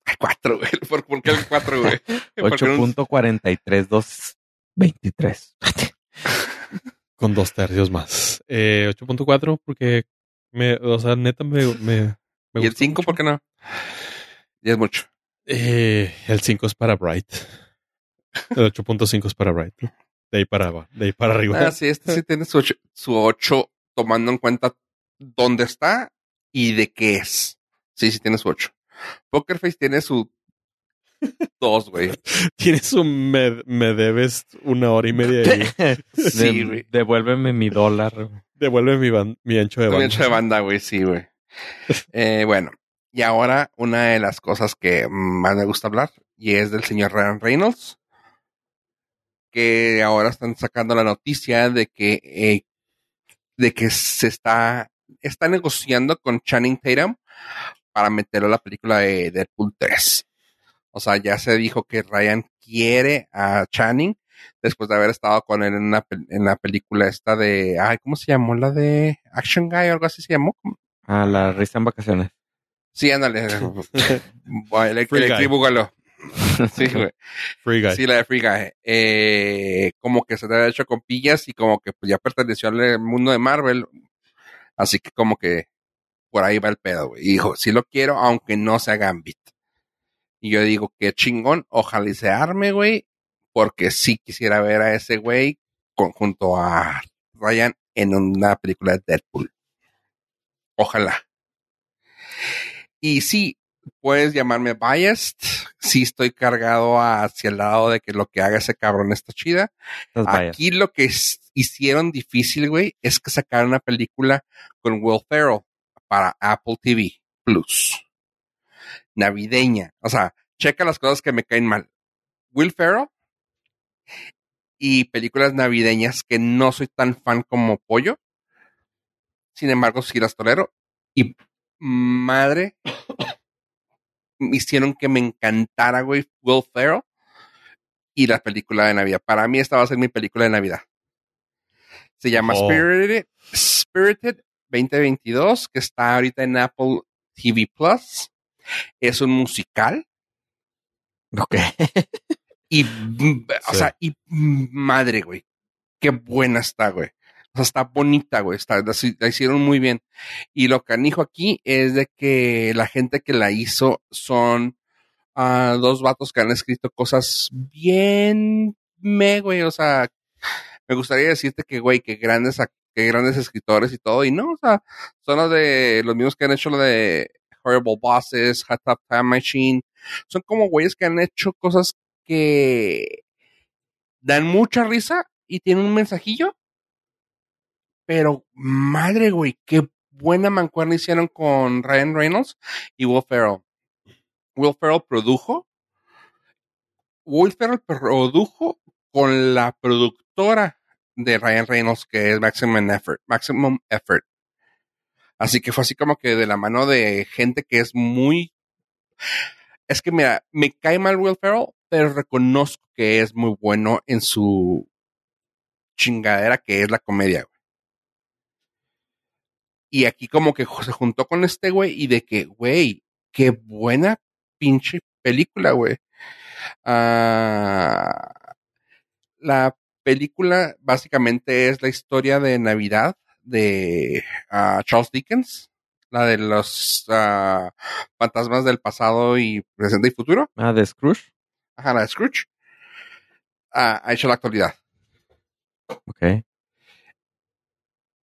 Ay, cuatro, güey. ¿Por, por qué el cuatro, güey? Porque un- 8.43223. Con dos tercios más. Eh, 8.4 porque me, o sea, neta me, me, me ¿Y el gustó cinco, mucho. por qué no? Y es mucho. Eh, el 5 es para Bright. El 8.5 es para Bright. De ahí para abajo, de ahí para arriba. Ah, sí, este sí tiene su ocho, su ocho, tomando en cuenta dónde está y de qué es. Sí, sí tiene su ocho. Poker Face tiene su dos, güey. Tienes un me, me debes una hora y media ahí. Sí, De- devuélveme mi dólar. Devuelve mi, ban- mi ancho de Con banda. ancho de banda, güey, sí, güey. Eh, bueno, y ahora una de las cosas que más me gusta hablar y es del señor Ryan Reynolds, que ahora están sacando la noticia de que eh, de que se está está negociando con Channing Tatum para meterlo a la película de Deadpool 3. O sea, ya se dijo que Ryan quiere a Channing después de haber estado con él en, una, pel- en la película esta de, ay, ¿cómo se llamó? La de Action Guy o algo así se llamó. A la risa en vacaciones. Sí, ándale. Boogaloo. Sí, güey. Free guy. Sí, la de Free Guy. Eh, como que se te había hecho con pillas y como que pues, ya perteneció al mundo de Marvel. Así que como que por ahí va el pedo, güey. Y dijo, sí lo quiero, aunque no sea Gambit. Y yo digo, qué chingón, ojalá y se arme, güey. Porque sí quisiera ver a ese güey con- junto a Ryan en una película de Deadpool. Ojalá. Y sí, puedes llamarme biased. Sí estoy cargado hacia el lado de que lo que haga ese cabrón está chida. Biased. Aquí lo que hicieron difícil, güey, es que sacaron una película con Will Ferrell para Apple TV Plus. Navideña. O sea, checa las cosas que me caen mal. Will Ferrell y películas navideñas que no soy tan fan como Pollo. Sin embargo, sí las tolero. Y madre, hicieron que me encantara, güey, Will Ferrell y la película de Navidad. Para mí esta va a ser mi película de Navidad. Se llama Oh. Spirited, Spirited 2022, que está ahorita en Apple TV Plus. Es un musical Ok. y, o Sí. sea, y madre, güey. Qué buena está, güey. O sea, está bonita, güey. Está, la, la hicieron muy bien. Y lo canijo aquí es de que la gente que la hizo son ah, dos vatos que han escrito cosas bien me, güey. O sea, me gustaría decirte que, güey, que grandes, que grandes escritores y todo. Y no, o sea, son los de los mismos que han hecho lo de Horrible Bosses, Hot Tub Time Machine. Son como güeyes que han hecho cosas que dan mucha risa y tienen un mensajillo. Pero madre, güey, qué buena mancuerna hicieron con Ryan Reynolds y Will Ferrell. Will Ferrell produjo. Will Ferrell produjo con la productora de Ryan Reynolds, que es Maximum Effort. Maximum Effort. Así que fue así como que de la mano de gente que es muy. Es que mira, me cae mal Will Ferrell, pero reconozco que es muy bueno en su chingadera que es la comedia. Y aquí como que se juntó con este güey y de que, güey, qué buena pinche película, güey. Ah, la película básicamente es la historia de Navidad de ah, Charles Dickens, la de los ah, fantasmas del pasado y presente y futuro. Ah, de Scrooge. Ajá, la de Scrooge. Ah, ha hecho la actualidad. Ok.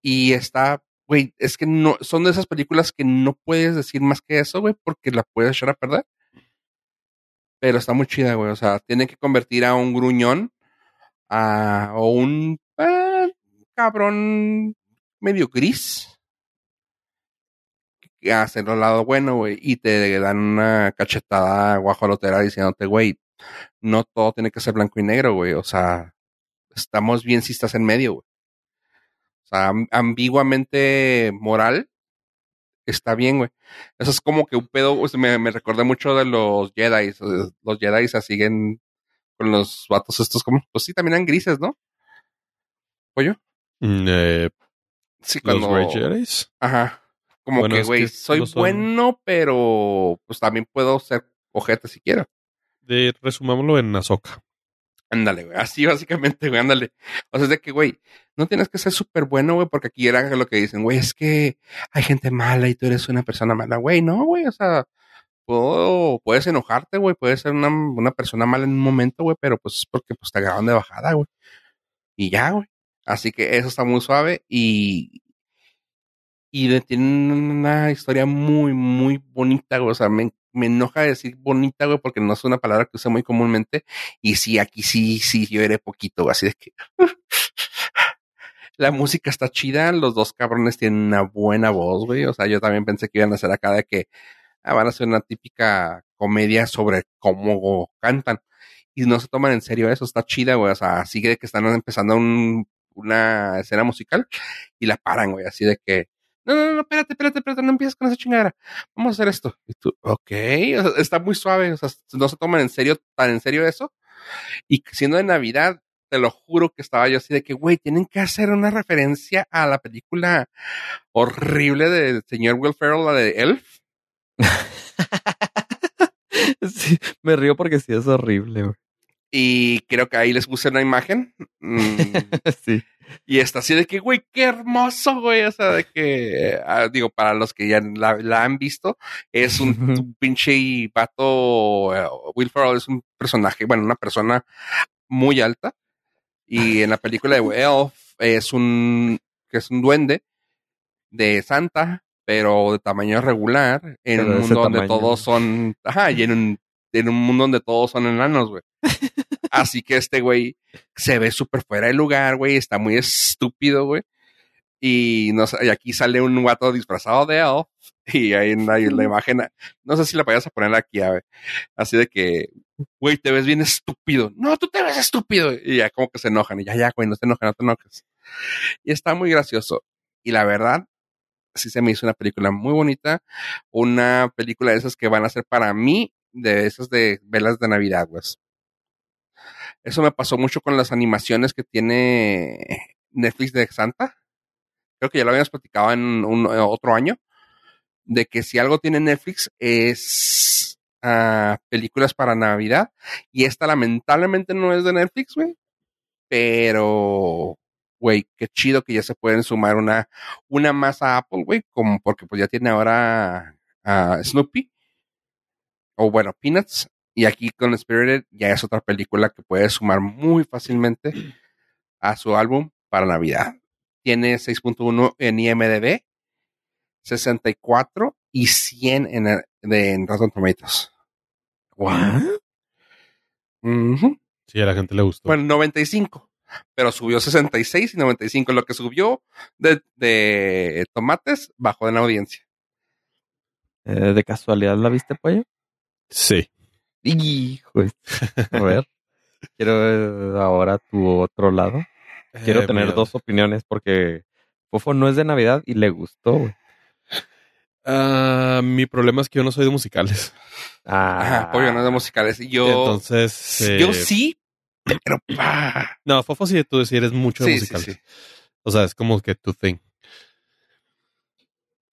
Y está, güey, es que no, son de esas películas que no puedes decir más que eso, güey, porque la puedes echar a perder. Pero está muy chida, güey. O sea, tienen que convertir a un gruñón a, o un ah, cabrón medio gris a hacerlo al lado bueno. Y te dan una cachetada guajolotera diciéndote, güey, no todo tiene que ser blanco y negro, güey. O sea, estamos bien si estás en medio, güey. O sea, am- ambiguamente moral está bien, güey. Eso es como que un pedo, me, me recordé mucho de los Jedi. Los Jedi se siguen con los vatos estos como, pues sí, también eran grises, ¿no? Pollo. Mm, eh, Sí, los cuando... Grey Jedis. Ajá. Como Bueno, que, güey, soy no son- bueno, pero pues también puedo ser ojete si quiero. De, resumámoslo en Azoka. Ándale, güey. Así básicamente, güey, ándale. O sea, es de que, güey, no tienes que ser súper bueno, güey, porque aquí era lo que dicen, güey, es que hay gente mala y tú eres una persona mala, güey. No, güey, o sea, puedo, puedes enojarte, güey, puedes ser una, una persona mala en un momento, güey, pero pues es porque pues te agarraron de bajada, güey. Y ya, güey. Así que eso está muy suave y, y tiene una historia muy, muy bonita, güey. O sea, me, me enoja decir bonita, güey, porque no es una palabra que uso muy comúnmente. Y sí, aquí sí, sí, yo era poquito, güey, así de que. La música está chida, los dos cabrones tienen una buena voz, güey. O sea, yo también pensé que iban a hacer acá de que ah, van a hacer una típica comedia sobre cómo cantan. Y no se toman en serio eso, está chida, güey. O sea, sigue que están empezando un, una escena musical y la paran, güey, así de que. No, no, no, espérate, espérate, espérate, no empieces con esa chingadera. Vamos a hacer esto. Y tú, ok, o sea, está muy suave, o sea, no se toman en serio, tan en serio eso. Y siendo de Navidad, te lo juro que estaba yo así de que, güey, tienen que hacer una referencia a la película horrible del señor Will Ferrell, la de Elf. Sí, me río porque sí es horrible, güey. Y creo que ahí les puse una imagen. mm, Sí. y está así de que, güey, qué hermoso, güey. O sea, de que, ah, digo, para los que ya la, la han visto, es un, pinche vato. eh, Will Ferrell es un personaje, bueno, una persona muy alta. Y en la película de Elf es un, que es un duende de Santa pero de tamaño regular, en Pero un mundo donde tamaño. todos son, ajá, y en un, en un mundo donde todos son enanos, güey. Así que este güey se ve súper fuera de lugar, güey, está muy estúpido, güey. Y, no sé, y aquí sale un guato disfrazado de elf, y ahí en la, en la imagen, no sé si la vayas a poner aquí, a ver, así de que, güey, te ves bien estúpido. No, tú te ves estúpido. Y ya como que se enojan, y ya, ya, güey, no te enojes, no te enojes. Y está muy gracioso. Y la verdad, sí se me hizo una película muy bonita. Una película de esas que van a ser para mí, de esas de velas de Navidad, güey. Eso me pasó mucho con las animaciones que tiene Netflix de Santa. Creo que ya lo habíamos platicado en un, eh, otro año. De que si algo tiene Netflix es ah, películas para Navidad. Y esta lamentablemente no es de Netflix, güey. Pero, güey, qué chido que ya se pueden sumar una, una más a Apple, güey, como porque pues ya tiene ahora a Snoopy. O bueno, Peanuts. Y aquí con Spirited ya es otra película que puede sumar muy fácilmente a su álbum para Navidad. Tiene 6.1 en IMDB, 64 y 100 en, el- de, en Rotten Tomatoes. ¿What? Ujú. Sí, a la gente le gustó. Bueno, 95. Pero subió 66 y 95. Lo que subió de, de tomates bajó en la audiencia. Eh, ¿De casualidad la viste, pollo? sí. Hijo. A ver. Quiero eh, ahora tu otro lado. Quiero Eh, tener mira, dos opiniones porque Fofo no es de Navidad y le gustó, güey. ah, mi problema es que yo no soy de musicales. Ah, Ajá, pollo, no es de musicales. Yo, Entonces. eh, yo sí, pero pa. No, Fofo sí, tú sí eres mucho de Sí, sí, musicales. sí. O sea, es como que tu thing.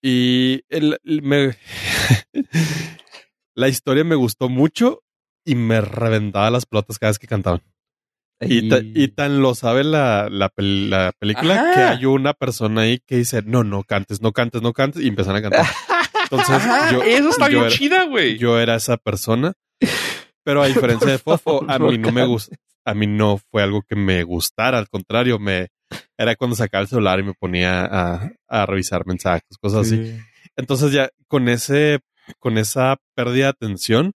Y el, el- me- la historia me gustó mucho y me reventaba las pelotas cada vez que cantaban. Y, ta- y tan lo sabe la, la, pel- la película Ajá. que hay una persona ahí que dice, no, no cantes, no cantes, no cantes, y empiezan a cantar. Entonces, Ajá, yo, eso está yo bien era- chida, güey. yo era esa persona. Pero a diferencia de Fofo, a mí no me gusta, a mí no fue algo que me gustara, al contrario, me era cuando sacaba el celular y me ponía a, a revisar mensajes, cosas así. Entonces ya con ese, con esa pérdida de atención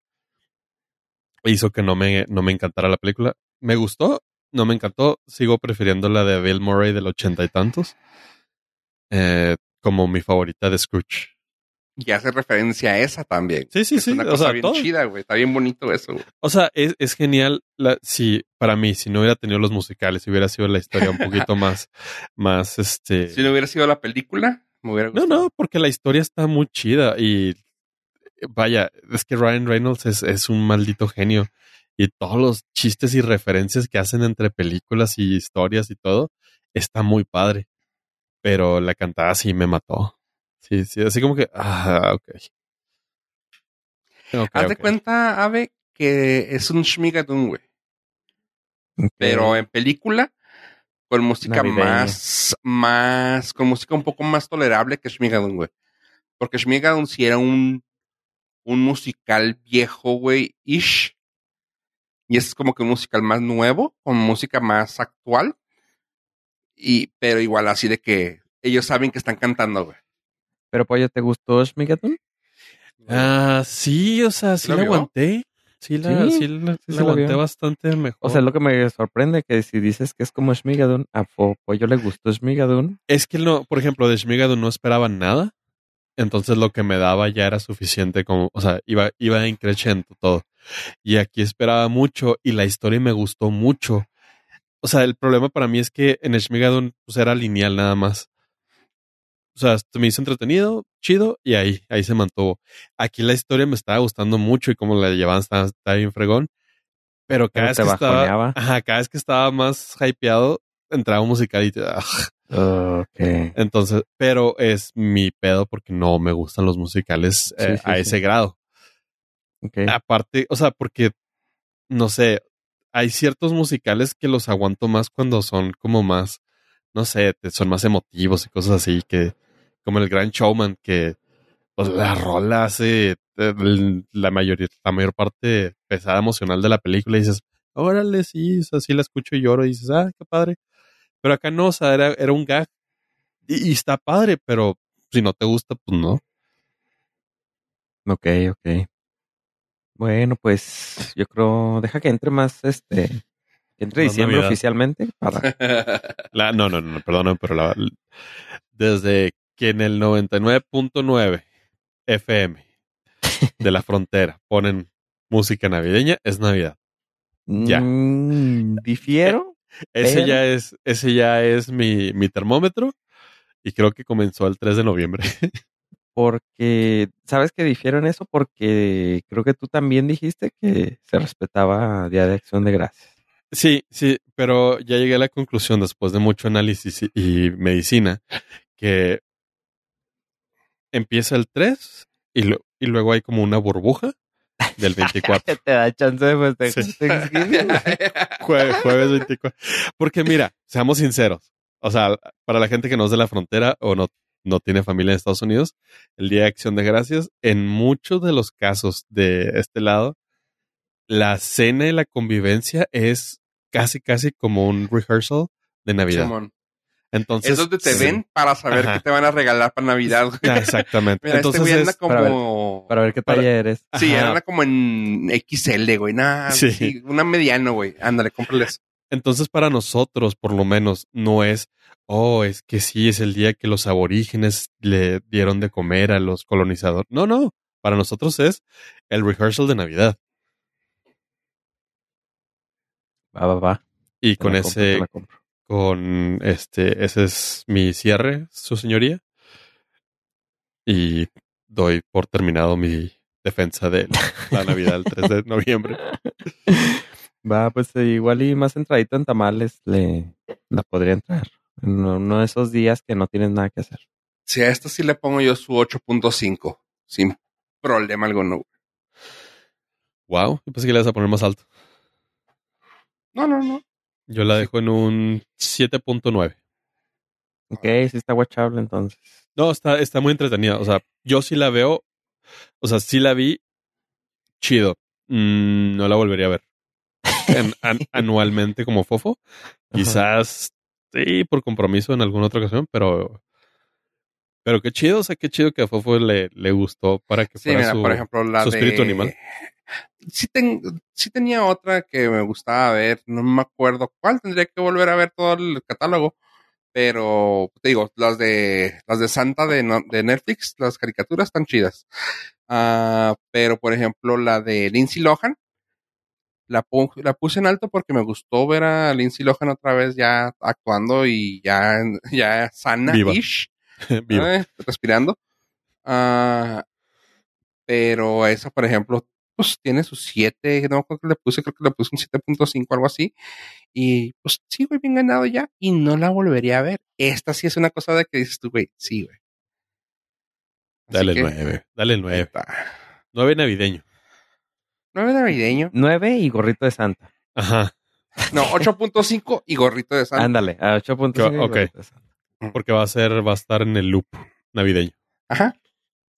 hizo que no me, no me encantara la película. Me gustó, no me encantó. Sigo prefiriendo la de Bill Murray del ochenta y tantos eh, como mi favorita de Scrooge. Y hace referencia a esa también. Sí, sí, Es sí. una O cosa sea, bien todo. chida, güey. Está bien bonito eso, güey. O sea, es, es genial. La, si para mí, si no hubiera tenido los musicales, si hubiera sido la historia un poquito más, más este. Si no hubiera sido la película, me hubiera No, gustado. no, porque la historia está muy chida y vaya, es que Ryan Reynolds es, es un maldito genio y todos los chistes y referencias que hacen entre películas y historias y todo está muy padre. Pero la cantada sí me mató. Sí, sí, así como que, ah, ok. Ok, Haz de cuenta, Ave, que es un Shmigadun, güey. Pero en película, con música Navideña. más, más, con música un poco más tolerable que Shmigadun, güey. Porque Shmigadun sí era un, un musical viejo, güey, ish. Y es como que un musical más nuevo, con música más actual. Y, pero igual así de que ellos saben que están cantando, güey. Pero pollo, ¿te gustó Shmigatun? Ah, sí, o sea, sí ¿La aguanté. Sí la, Sí, sí la, sí la se la aguanté vio. bastante mejor. O sea, lo que me sorprende que si dices que es como Shmigadun, a pollo le gustó Shmigadun. Es que no, por ejemplo, de Shmigadu no esperaba nada. Entonces lo que me daba ya era suficiente como, o sea, iba, iba increciendo todo. Y aquí esperaba mucho y la historia me gustó mucho. O sea, el problema para mí es que en Shmigadun pues era lineal nada más. O sea, se me hizo entretenido, chido, y ahí, ahí se mantuvo. Aquí la historia me estaba gustando mucho y como la llevaban estaba, estaba bien fregón. Pero cada Pero vez te que estaba, ajá, cada vez que estaba más hypeado, entraba un musical y ah, Ok. entonces, pero es mi pedo porque no me gustan los musicales eh, Sí, sí, a sí. ese grado. ok. Aparte, o sea, porque, no sé, hay ciertos musicales que los aguanto más cuando son como más, no sé, te- son más emotivos y cosas así, que como el Gran Showman, que pues la rola hace eh, la mayoría, la mayor parte pesada emocional de la película y dices, órale, sí, o sea, sí la escucho y lloro y dices, ah, qué padre. Pero acá no, o sea, era, era un gag y, y está padre, pero Si no te gusta, pues no. Ok, ok. Bueno, pues yo creo, deja que entre más este, que entre diciembre Navidad. oficialmente para... La, no, no, no, perdón, pero la- desde que en el 99.9 FM de la frontera ponen música navideña, es Navidad. Ya. Mm, difiero. Ese Pero- ya es, ese ya es mi, mi termómetro y creo que comenzó el 3 de noviembre. Porque, ¿sabes que difiero en eso? Porque creo que tú también dijiste que se respetaba Día de Acción de Gracias. Sí, sí, pero ya llegué a la conclusión después de mucho análisis y, y medicina que empieza el 3 y, lo- y luego hay como una burbuja del 24. Te da chance de festejar Sí. Thanksgiving. Jue- jueves 24. Porque mira, seamos sinceros. O sea, para la gente que no es de la frontera o no, no tiene familia en Estados Unidos, el Día de Acción de Gracias, en muchos de los casos de este lado, la cena y la convivencia es casi, casi como un rehearsal de Navidad. Simón. Entonces, es donde te sí. ven para saber Ajá. qué te van a regalar para Navidad. güey. Exactamente. Mira, Entonces este güey anda como... Para ver qué Para- talla eres. Sí, Ajá. anda como en XL, güey. Nah, Sí. sí, una mediano, güey. Ándale, cómprales. Entonces, para nosotros, por lo menos, no es, oh, es que sí, es el día que los aborígenes le dieron de comer a los colonizadores. No, no. Para nosotros es el rehearsal de Navidad. Va, va, va. Y Te con la compro, ese, te la compro. Con este, ese es mi cierre, su señoría. Y doy por terminado mi defensa de la Navidad el 3 de noviembre. Va, pues eh, igual y más entradito en tamales le la podría entrar. En uno de esos días que no tienes nada que hacer. Si a esto sí le pongo yo su 8.5. Sin problema alguno. Wow, yo pensé que le vas a poner más alto. No, no, no. Yo la dejo en un 7.9. Ok, sí está guachable entonces. No, está, está muy entretenida. O sea, yo sí la veo. O sea, sí la vi chido. Mm, no la volvería a ver. En- an- anualmente como fofo. Quizás sí, por compromiso en alguna otra ocasión, pero. Pero qué chido, o sea, qué chido que a Fofo le, le gustó para que Sí, fuera mira, su, por ejemplo, la su de... espíritu animal. Sí, ten- sí tenía otra que me gustaba ver, no me acuerdo cuál, tendría que volver a ver todo el catálogo, pero te digo, las de las de Santa de, de Netflix, las caricaturas están chidas. Ah, pero por ejemplo, la de Lindsay Lohan, la, la puse en alto porque me gustó ver a Lindsay Lohan otra vez ya actuando y ya, ya sana-ish. Vivo. eh, respirando. Ah, pero esa, por ejemplo, pues tiene sus 7, no creo que le puse, creo que le puse un 7.5, algo así. Y pues sí, güey, bien ganado ya. Y no la volvería a ver. Esta sí es una cosa de que dices tú, güey, sí, güey. Dale el que, 9. Dale el 9. está. 9 navideño. 9 navideño. Nueve y gorrito de Santa. Ajá. No, 8.5 y gorrito de santa. Ándale, a 8.5 y Ok. gorrito de Santa. Porque va a ser, va a estar en el loop navideño. Ajá,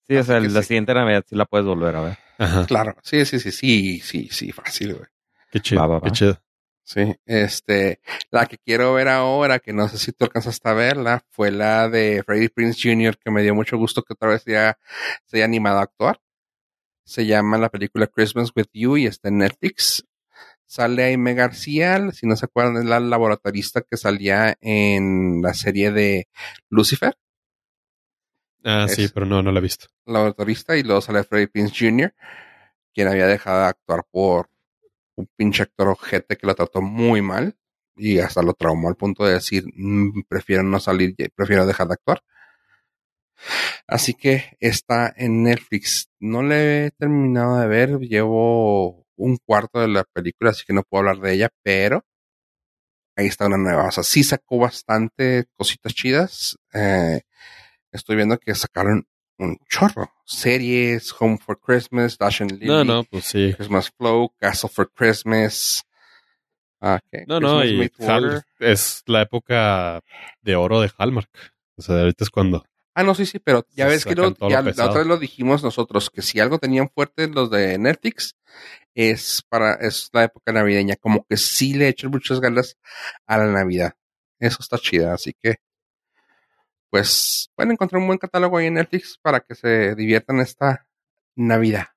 Sí, o sea, la sí. siguiente Navidad sí la puedes volver a ver. Ajá. claro. Sí, sí, sí, sí, sí, sí, fácil, güey. Qué chido. Va, va, Qué va. chido. Sí, este, la que quiero ver ahora, que no sé si tú alcanzaste a verla, fue la de Freddie Prince Jr., que me dio mucho gusto que otra vez ya se haya animado a actuar. Se llama la película Christmas with You y está en Netflix. Sale Aime García, si no se acuerdan, es la laboratorista que salía en la serie de Lucifer, Ah, Es- sí, pero no, no la he visto. laboratorista, y luego sale Freddie Prince Jr., quien había dejado de actuar por un pinche actor ojete que lo trató muy mal y hasta lo traumó al punto de decir, "Mm, prefiero no salir, prefiero dejar de actuar. Así que está en Netflix. No le he terminado de ver, llevo un cuarto de la película, así que no puedo hablar de ella, pero ahí está una nueva. O sea, sí sacó bastante cositas chidas. Eh, estoy viendo que sacaron un chorro. Series, Home for Christmas, Dash and Lily, No, no, pues sí. Christmas Flow, Castle for Christmas. Ah, ¿qué? No, no, y Hal- es la época de oro de Hallmark. O sea, ahorita es cuando. Ah, no, sí, sí, pero ya ves que lo, ya lo la otra vez lo dijimos nosotros, que si algo tenían fuerte los de Netflix, es para, es la época navideña, como que sí le echan muchas ganas a la Navidad. Eso está chida, así que, pues pueden encontrar un buen catálogo ahí en Netflix para que se diviertan esta Navidad.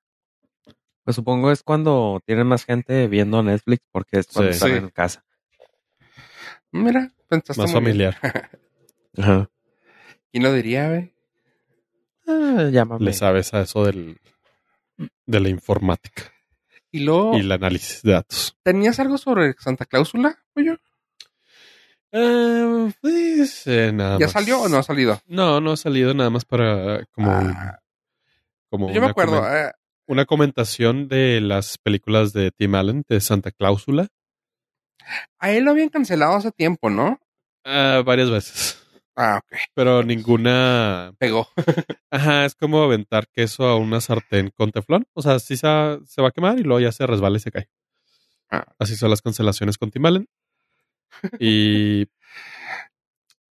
Pues supongo es cuando tienen más gente viendo Netflix porque es cuando Sí. están Sí. en casa. Mira, pensaste Más familiar. Ajá. ¿Quién lo diría, güey? Ah, llámame. Le sabes a eso del, de la informática Y luego, y el análisis de datos. ¿tenías algo sobre Santa Cláusula, pollo? Eh, pues, eh, nada ¿Ya más. salió o no ha salido? No, no ha salido nada más para como, Ah, como yo me acuerdo. eh, una comentación de las películas de Tim Allen de Santa Cláusula a él lo habían cancelado hace tiempo, ¿no? ah, varias veces, Ah, ok. pero ninguna. Pegó. Ajá, es como aventar queso a una sartén con teflón. O sea, sí se, se va a quemar y luego ya se resbala y se cae. Ah. Así son las cancelaciones con Tim Allen. Y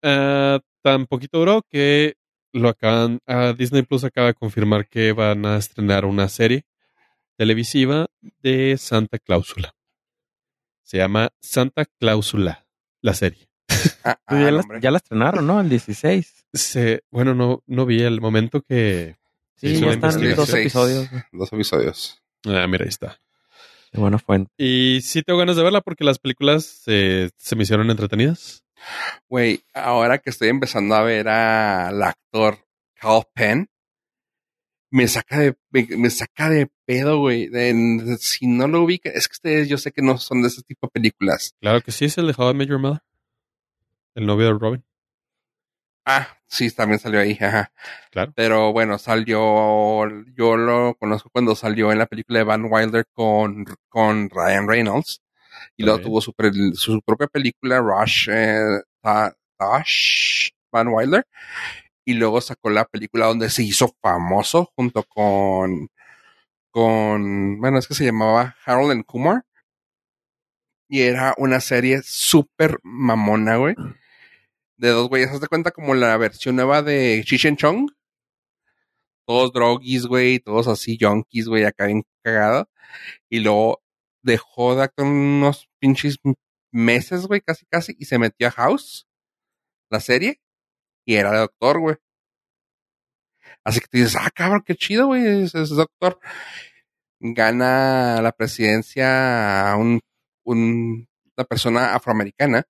ah, tan poquito duró que lo acaban. ah, Disney Plus acaba de confirmar que van a estrenar una serie televisiva de Santa Cláusula. Se llama Santa Cláusula, la serie. Ah, Pues ah, ya, no, la, ya la estrenaron, ¿no? El 16. Se, bueno, no, no vi el momento que se Sí, hizo ya están dos episodios. Dos episodios. Ah, mira, ahí está. Qué buena fuente. Y sí tengo ganas de verla porque las películas eh, se me hicieron entretenidas. Güey, ahora que estoy empezando a ver al actor Cal Penn, me saca de, me, me saca de pedo, güey. Si no lo ubican, es que ustedes yo sé que no son de ese tipo de películas. Claro que sí, es el de How I Met Your Mother. El novio de Robin. Ah, sí, también salió ahí, ajá. Claro. Pero bueno, salió, yo lo conozco cuando salió en la película de Van Wilder con, con Ryan Reynolds. Y luego tuvo su, propia película, Rush, eh, Tash Van Wilder. Y luego sacó la película donde se hizo famoso junto con, con, bueno, es que se llamaba Harold and Kumar. Y era una serie súper mamona, güey. De dos güeyes. ¿Haz de cuenta como la versión nueva de Cheech Chong? Todos droguis, güey. Todos así junkies, güey. Acá bien cagado. Y luego dejó de actuar unos pinches meses, güey. Casi, casi. Y se metió a House. La serie. Y era de doctor, güey. Así que tú dices, ah, cabrón, qué chido, güey. Es, doctor. Gana la presidencia a un, un, una persona afroamericana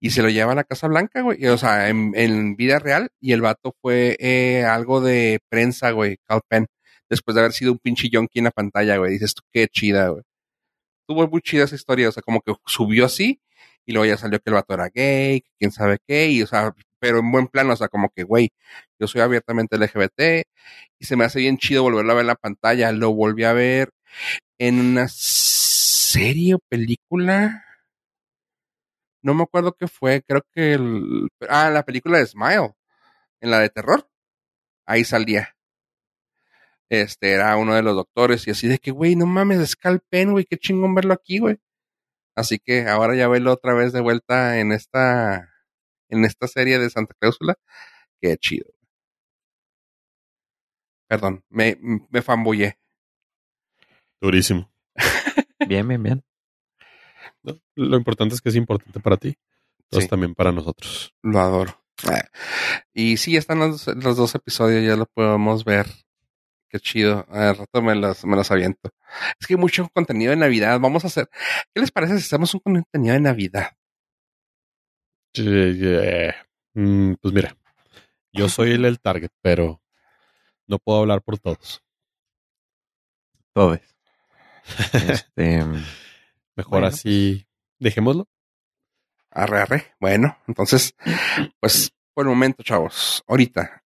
y se lo lleva a la Casa Blanca, güey. O sea, en, vida real. Y el vato fue eh, algo de prensa, güey, Cal Penn. Después de haber sido un pinche yonki en la pantalla, güey. Dices tú, qué chida, güey. Tuvo muy chida esa historia. O sea, como que subió así. Y luego ya salió que el vato era gay, quién sabe qué. Y, o sea, pero en buen plano. O sea, como que, güey, yo soy abiertamente LGBT. Y se me hace bien chido volverlo a ver en la pantalla. Lo volví a ver en una serie o película no me acuerdo qué fue, creo que el, ah, la película de Smile, en la de terror, ahí salía. Este era uno de los doctores y así de que, güey, no mames, es Cal Penn, güey, qué chingón verlo aquí, güey. Así que ahora ya verlo otra vez de vuelta en esta, en esta serie de Santa Cláusula, qué chido. Perdón, me, me fambullé. Durísimo. Bien, bien, bien. ¿No? Lo importante es que es importante para ti. Entonces Sí. también para nosotros. Lo adoro. Ah. Y sí, están los, los dos episodios, ya lo podemos ver. Qué chido. Al rato me los, me los aviento. Es que hay mucho contenido de Navidad. Vamos a hacer. ¿Qué les parece si hacemos un contenido de Navidad? Eh, mm, pues mira, yo soy el, el target, pero no puedo hablar por todos. Todos. Este, Mejor Bueno, así, dejémoslo. Arre, arre. Bueno, entonces, pues por el momento, chavos. Ahorita.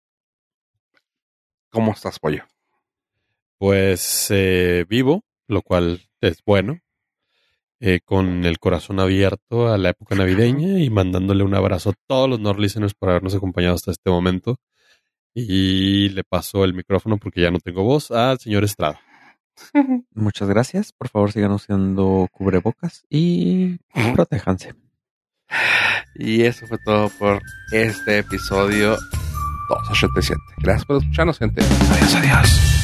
¿Cómo estás, pollo? Pues eh, vivo, lo cual es bueno, eh, con el corazón abierto a la época navideña y mandándole un abrazo a todos los Nord listeners por habernos acompañado hasta este momento. Y le paso el micrófono porque ya no tengo voz al señor Estrada. Muchas gracias. Por favor, sigan usando cubrebocas y protéjanse. Y eso fue todo por este episodio 287. Gracias por escucharnos, gente. Adiós, adiós.